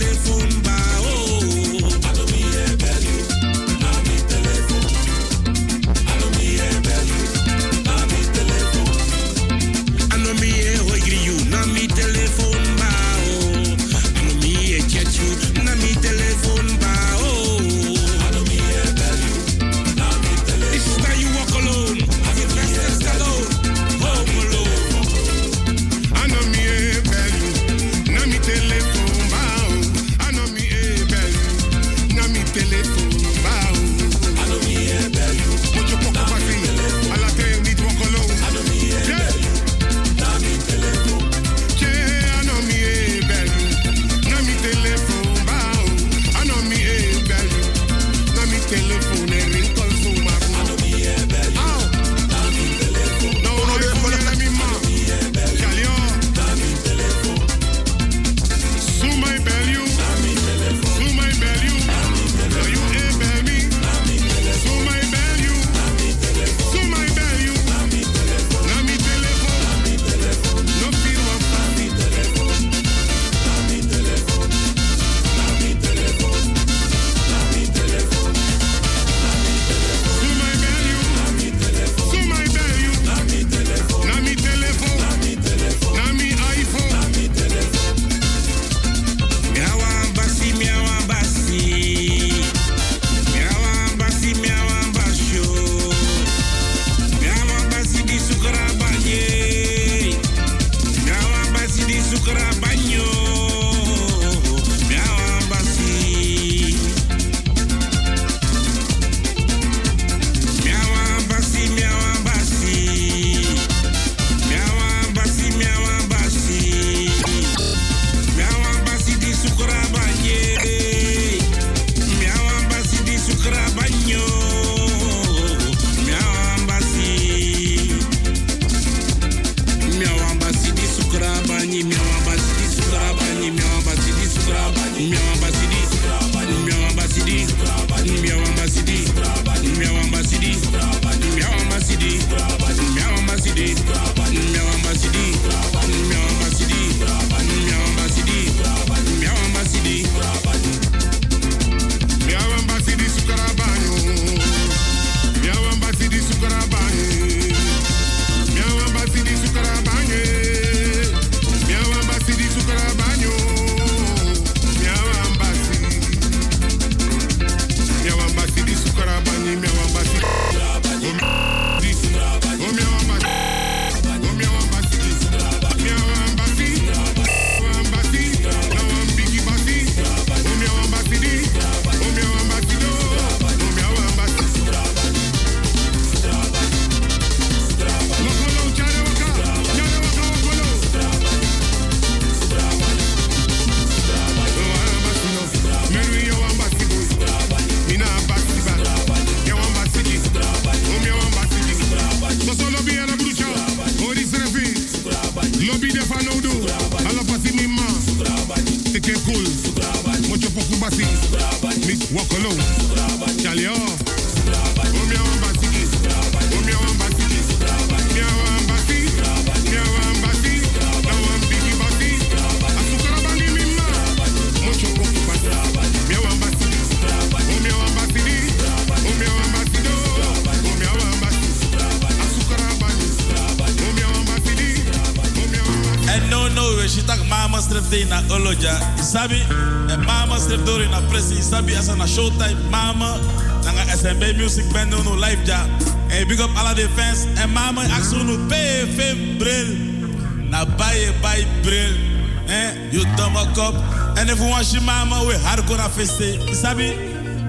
kora fese. Sabe?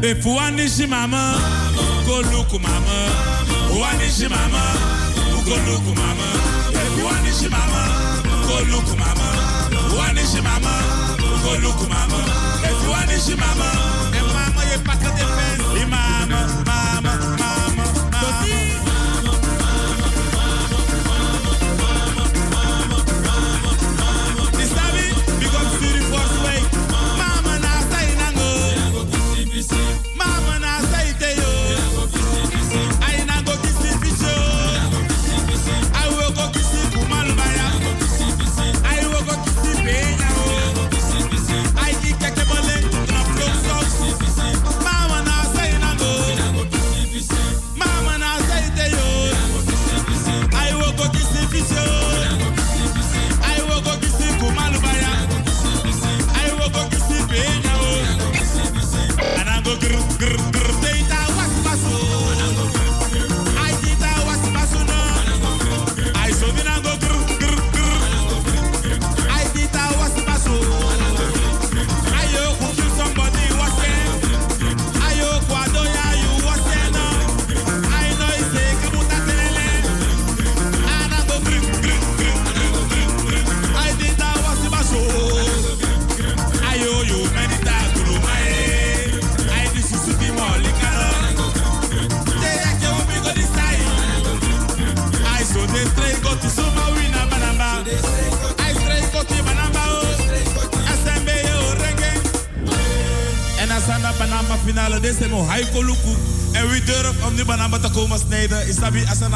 Efuanishi mama, ukoluku mama. Uanishi mama, ukoluku mama. Efuanishi mama, ukoluku mama. Uanishi mama, ukoluku mama. Efuanishi mama.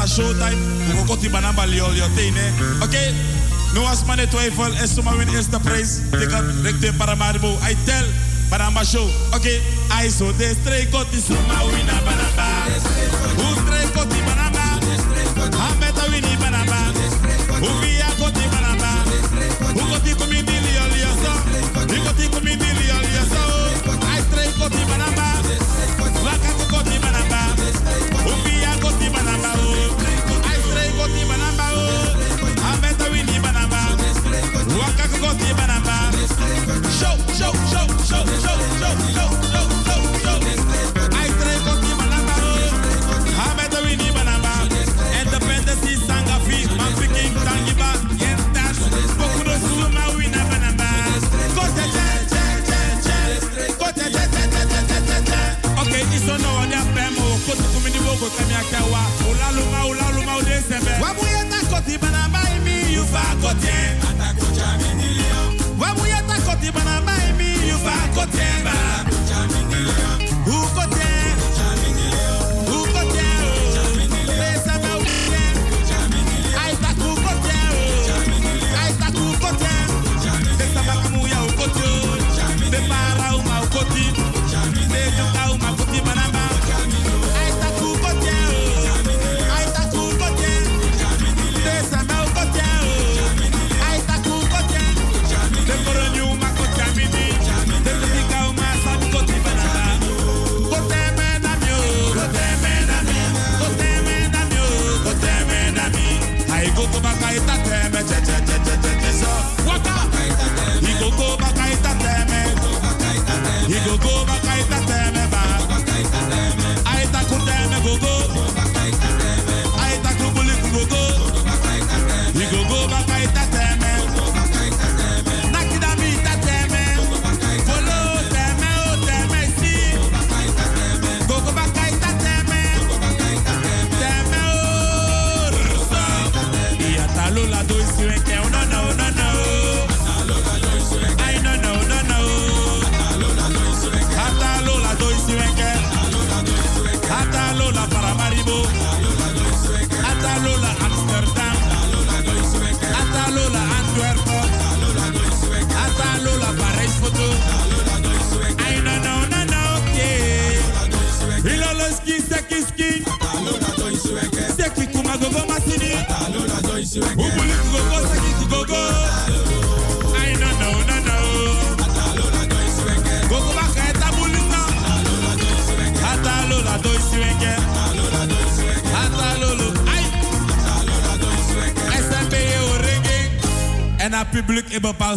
showtime. We gaan kort banamba liol je tenen. Oké, nu was mijn de twijfel. En win prijs. Ik had richting Paramaribo. I tell banana show. Oké, I so de got kot is zomaar win a. Hoe strijk kot die banamba? Hameta win die. Hoe via die? Hoe die liol zo? Hoe die liol zo? I straight kot die banana. party, man, I buy me you back.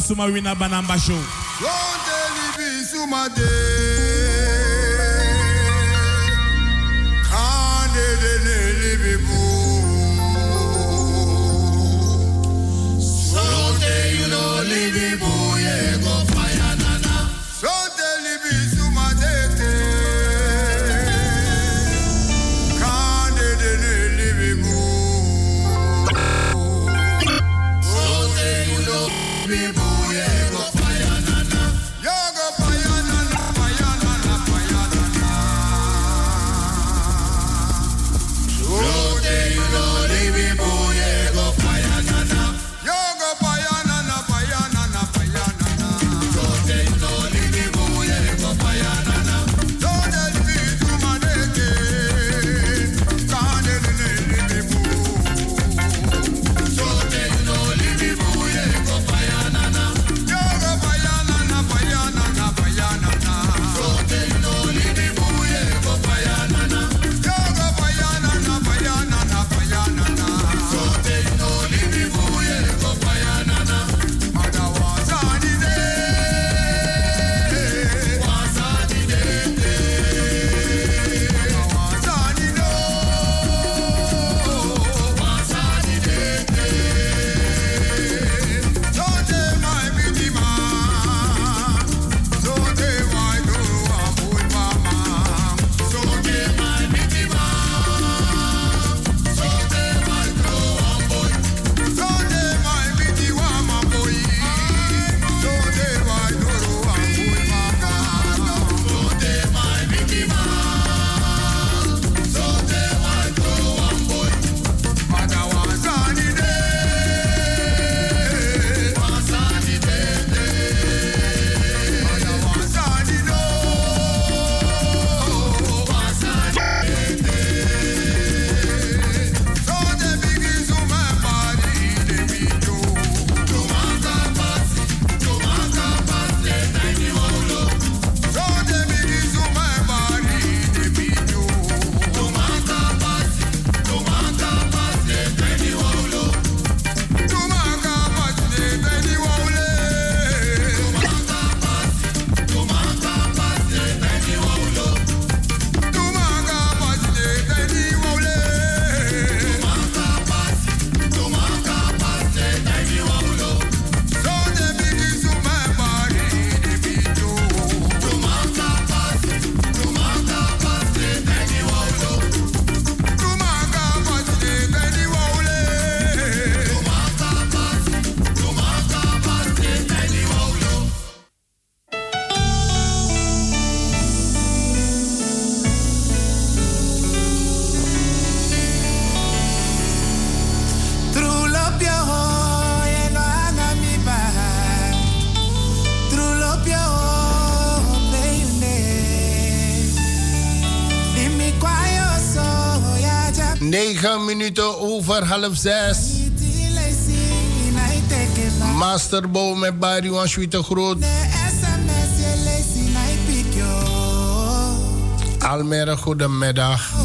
Suma Winner Banamba Show. half zes. Masterbo met Barry Wanshui te groot. Almere, goedemiddag.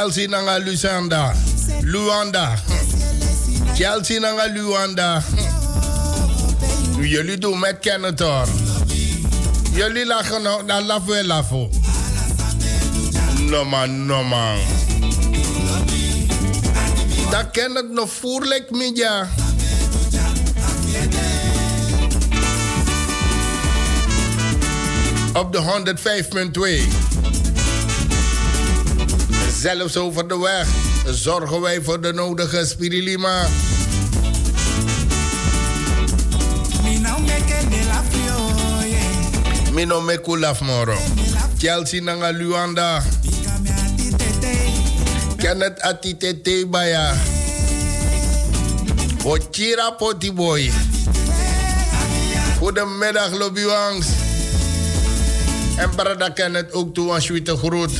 Chelsea nanga Lusanda. Luanda. Chelsea nanga Luanda. Jullie doen met Kenneth hoor. Jullie lachen nou, dan lachen we lachen. No man, no man. Dat ken het nog voerlijk media. Op de 105.2. Zelfs over de weg zorgen wij voor de nodige spirilima. Mino meku laf moro. Chelsea nanga Luanda. Kenneth atitete baya. Ochira poti boy. Goedemiddag Lobby Wangs. En brada Kenneth ook toe sweete groet.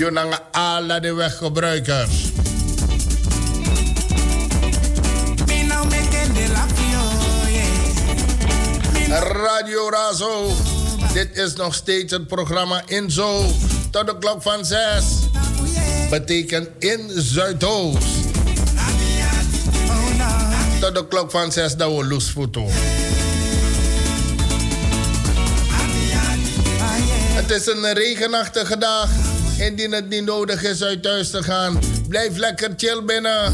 Jonanga alle de weggebruikers. Radio Razo. Dit is nog steeds het programma in zo. Tot de klok van 6. Betekent in Zuidoost. Tot de klok van 6 dat we loesvoeten. Het is een regenachtige dag. Indien het niet nodig is uit thuis te gaan, blijf lekker chill binnen.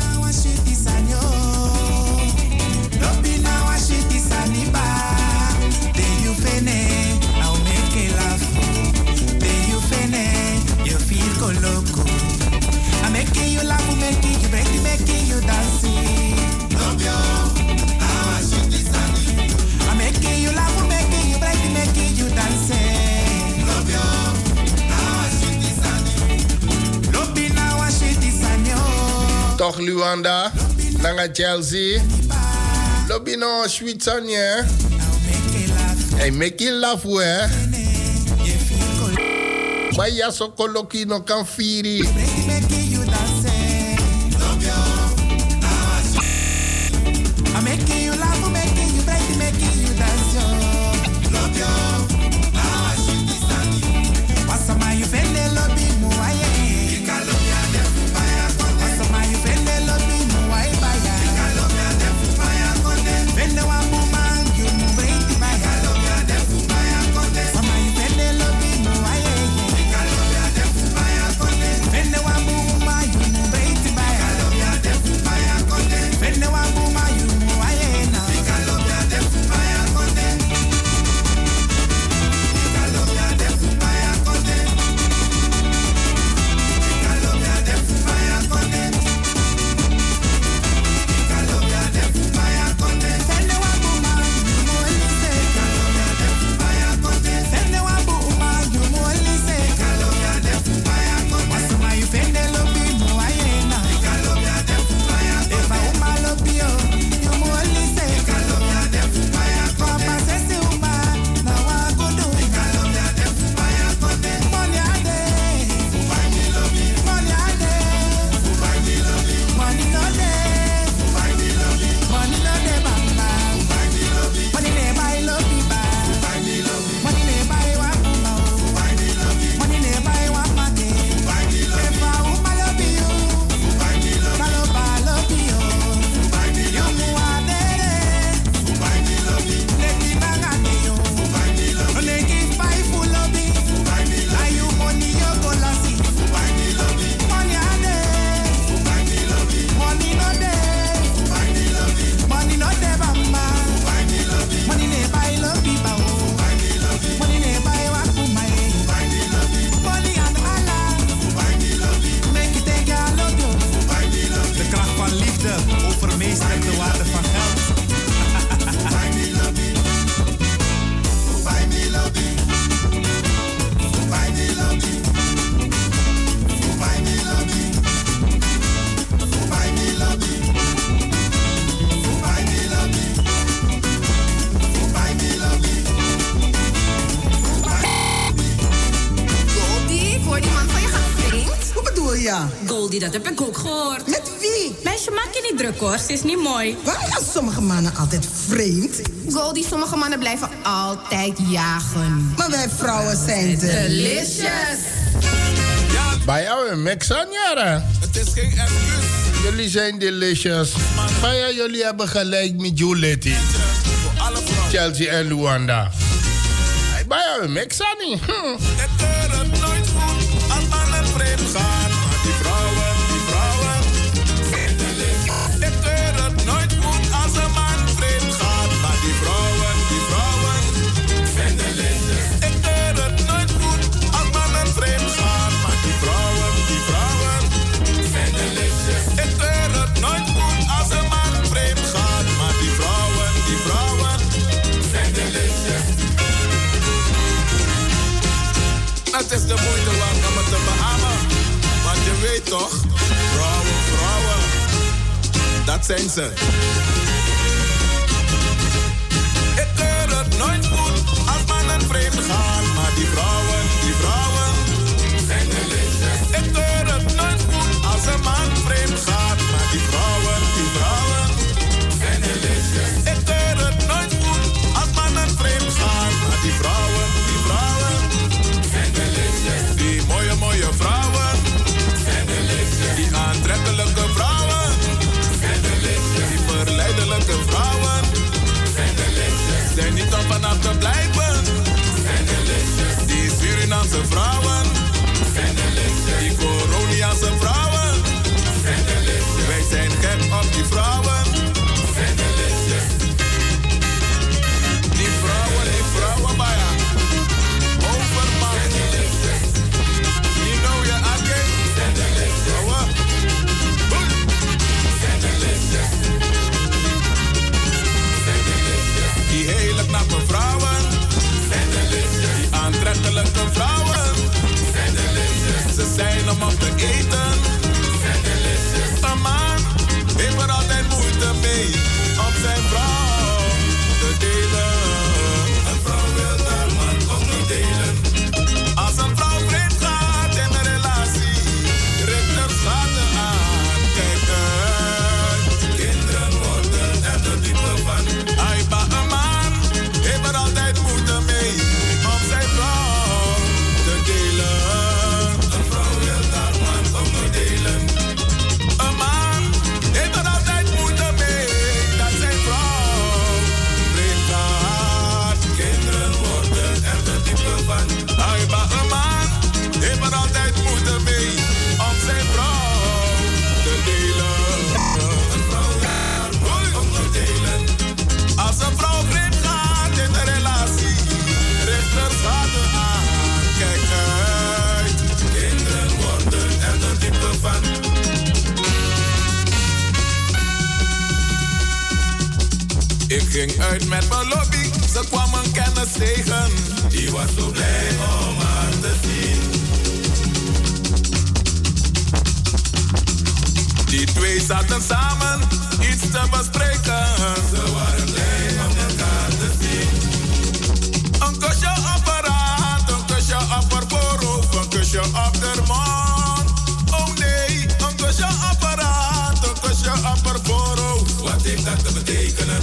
Toch Luanda, nanga Chelsea. Lobby no sweet son yeah. Hey, make you laugh we. is mooi. Waarom gaan sommige mannen altijd vreemd? Goldie, sommige mannen blijven altijd jagen. Maar wij vrouwen zijn delicious. Bij jou een Mexanjara. Het is geen excuus. Jullie zijn delicious. Maar ja, jullie hebben gelijk met Juletti. Chelsea en Luanda. Bij jou hm. een Mexani. het is de moeite waard om het te beamen. Want je weet toch, vrouwen, vrouwen, dat zijn ze. Ik keur het nooit goed als mannen vreemd gaan, maar die vrouwen. uit met mijn lobby, ze kwamen kennis tegen. Die was zo blij om haar te zien. Die twee zaten samen iets te bespreken. Ze waren blij om elkaar te zien. Een kusje op een kusje op haar voorhoofd, een kusje op haar mond. Oh nee, een kusje op kusje op. Wat heeft dat te betekenen?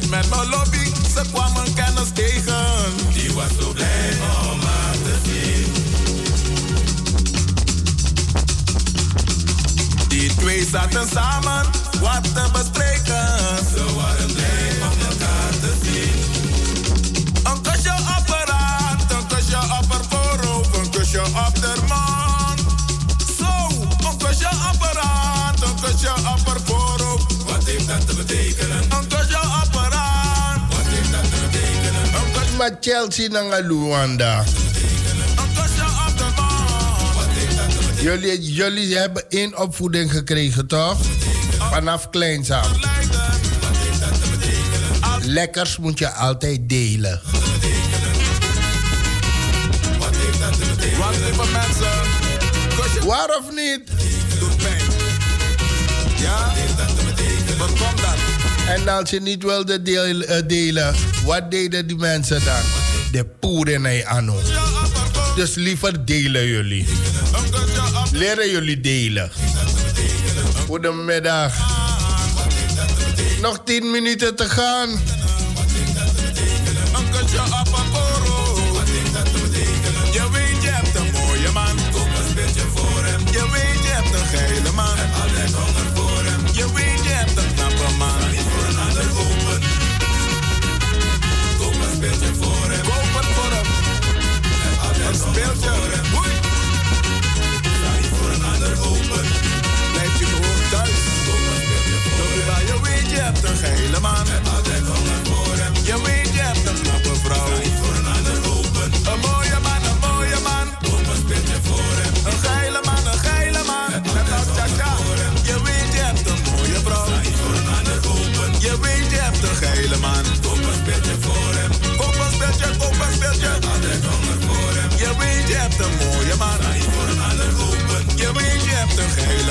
met mijn lobby. Ze kwamen kennis tegen. Die was zo blij om haar te zien. Die twee zaten samen, wat te bespreken. ma Chelsea naar Luanda. Jullie, jullie hebben één opvoeding gekregen, toch? Vanaf kleinzaam. Lekkers moet je altijd delen. Waar of niet? Ja, wat komt en als je niet wilde deel, eh, delen, wat deden die mensen dan? De poeren naar Anno. Dus liever delen jullie. Leren jullie delen. Goedemiddag. Nog 10 minuten te gaan.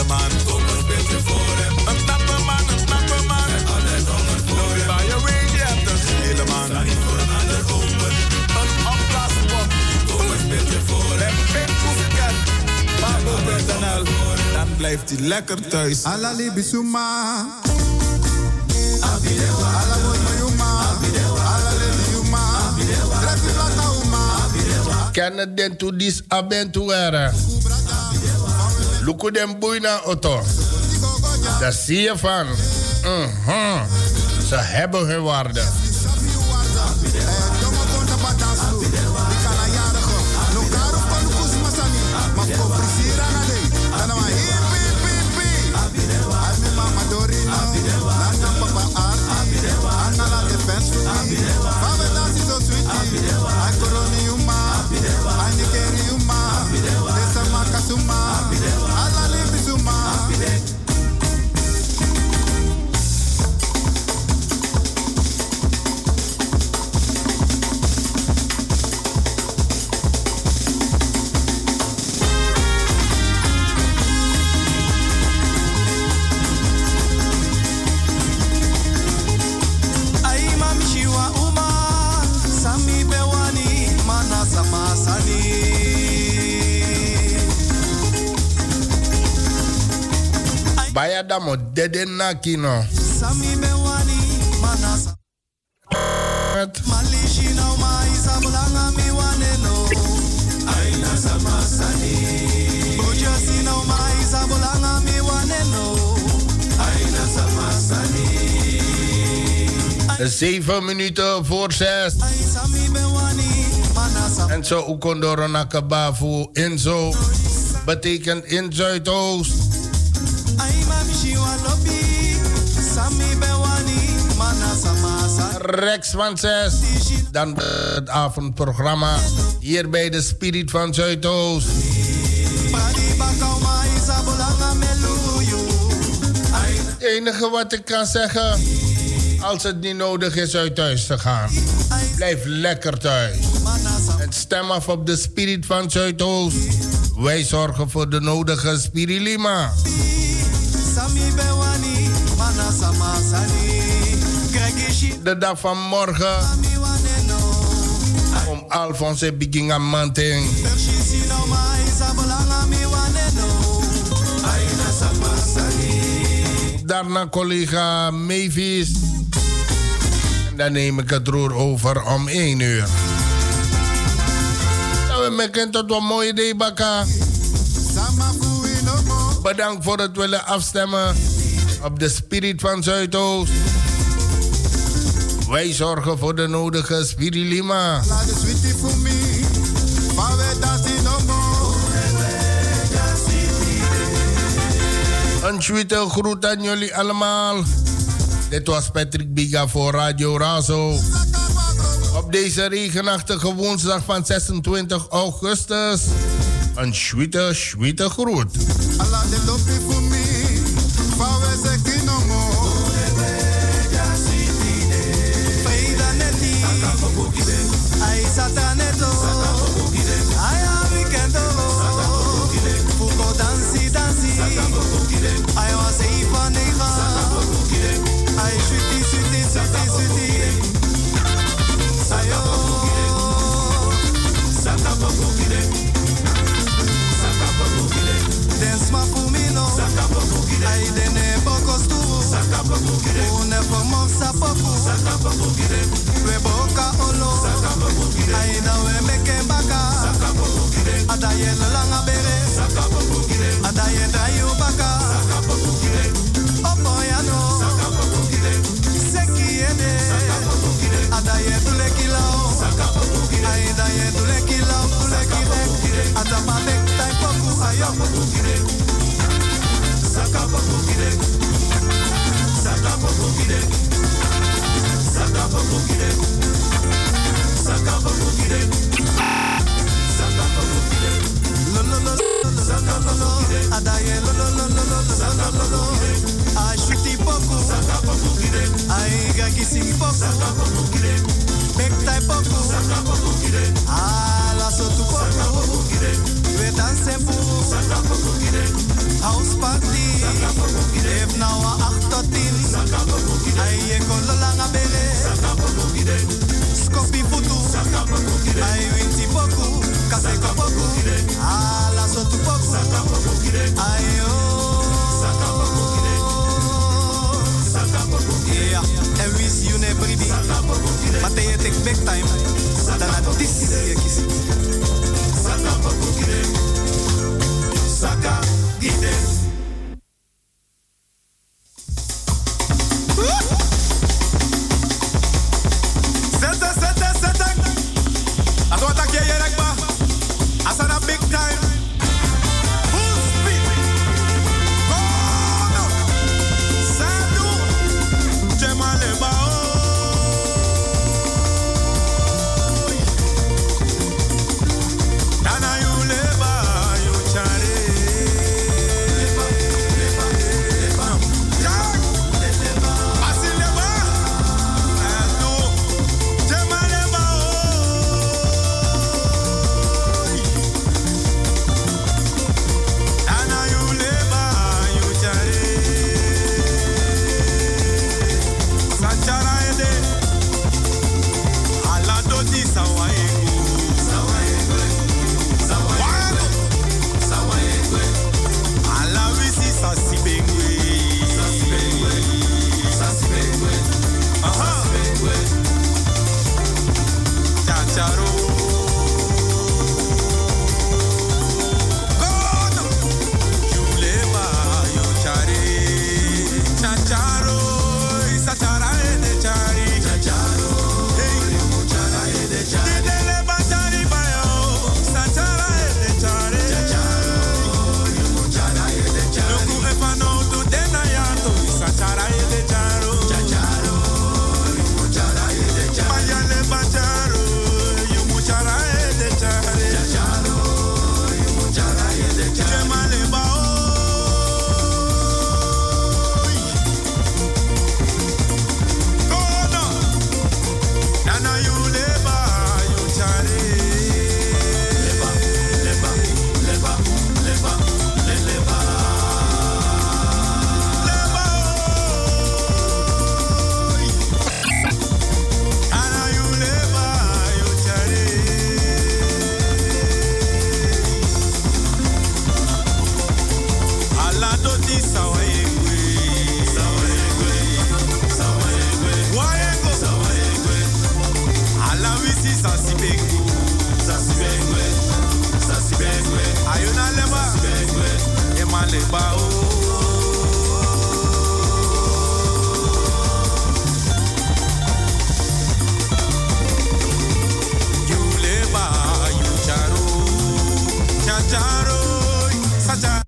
Man. Kom een beetje voor hem. Een knappe man, een knappe man. Altijd honger voor hem. Maar je weet, je hebt een geile man. Sta niet voor een ander open. Een opblaaspop. Kom een beetje voor hem. Pim Koefket. Pabo.nl. Dan blijft hij lekker thuis. Alali bisuma. Ala mooi mayuma. Ala leli yuma. Trefi plata uma. Ken het den to dis abentuere. Luku den boeina auto. Daar zie je van. Mhm. Ze hebben hun. Baya damo dede na kino. sami bewani mana sa Malishi na uma isabulanga mi waneno Ai na sama sani Boja si na uma isabulanga mi waneno Ai na sama sani Zeven minuten voor zes. Sami bewani mana sa En zo Ukondoro Nakabafu Inzo. Betekent in Zuidoost. Rex van 6. Dan het avondprogramma. Hier bij de Spirit van Zuidoost. Het enige wat ik kan zeggen. Als het niet nodig is uit thuis te gaan. Blijf lekker thuis. En stem af op de Spirit van Zuidoost. Wij zorgen voor de nodige Spirilima. Sami De dag van morgen. Om Alphonse Biginga Manting. Daarna collega Mavis. En dan neem ik het roer over om 1 uur. Nou, we maken tot een mooie Bakka. Bedankt voor het willen afstemmen op de Spirit van Zuidoost. Wij zorgen voor de nodige Spirilima. Een tweede groet aan jullie allemaal. Dit was Patrick Biga voor Radio Razo. Op deze regenachtige woensdag van 26 augustus. Een tweede, tweede groet. Ala de lopi for me. Fa we zeki no more. Feida neti Ai sataneto we boka olo we meken baka adaye langa bere adaye dayo baka opoyano sekiede adaye tulekilao aidaye tulekilao tulekide adamabek taipoku Saka pokukide Saka Make type of food. Ala so tu poco we dansen. House party. Leef nou a 8 tot 10. Aye eh, kolo langa bele. Skopi futu. Aye winti boku. Kaseko boku. Ala. Aye oh. Yeah, and we see you never be. But they take time. Then this is. Saka Gide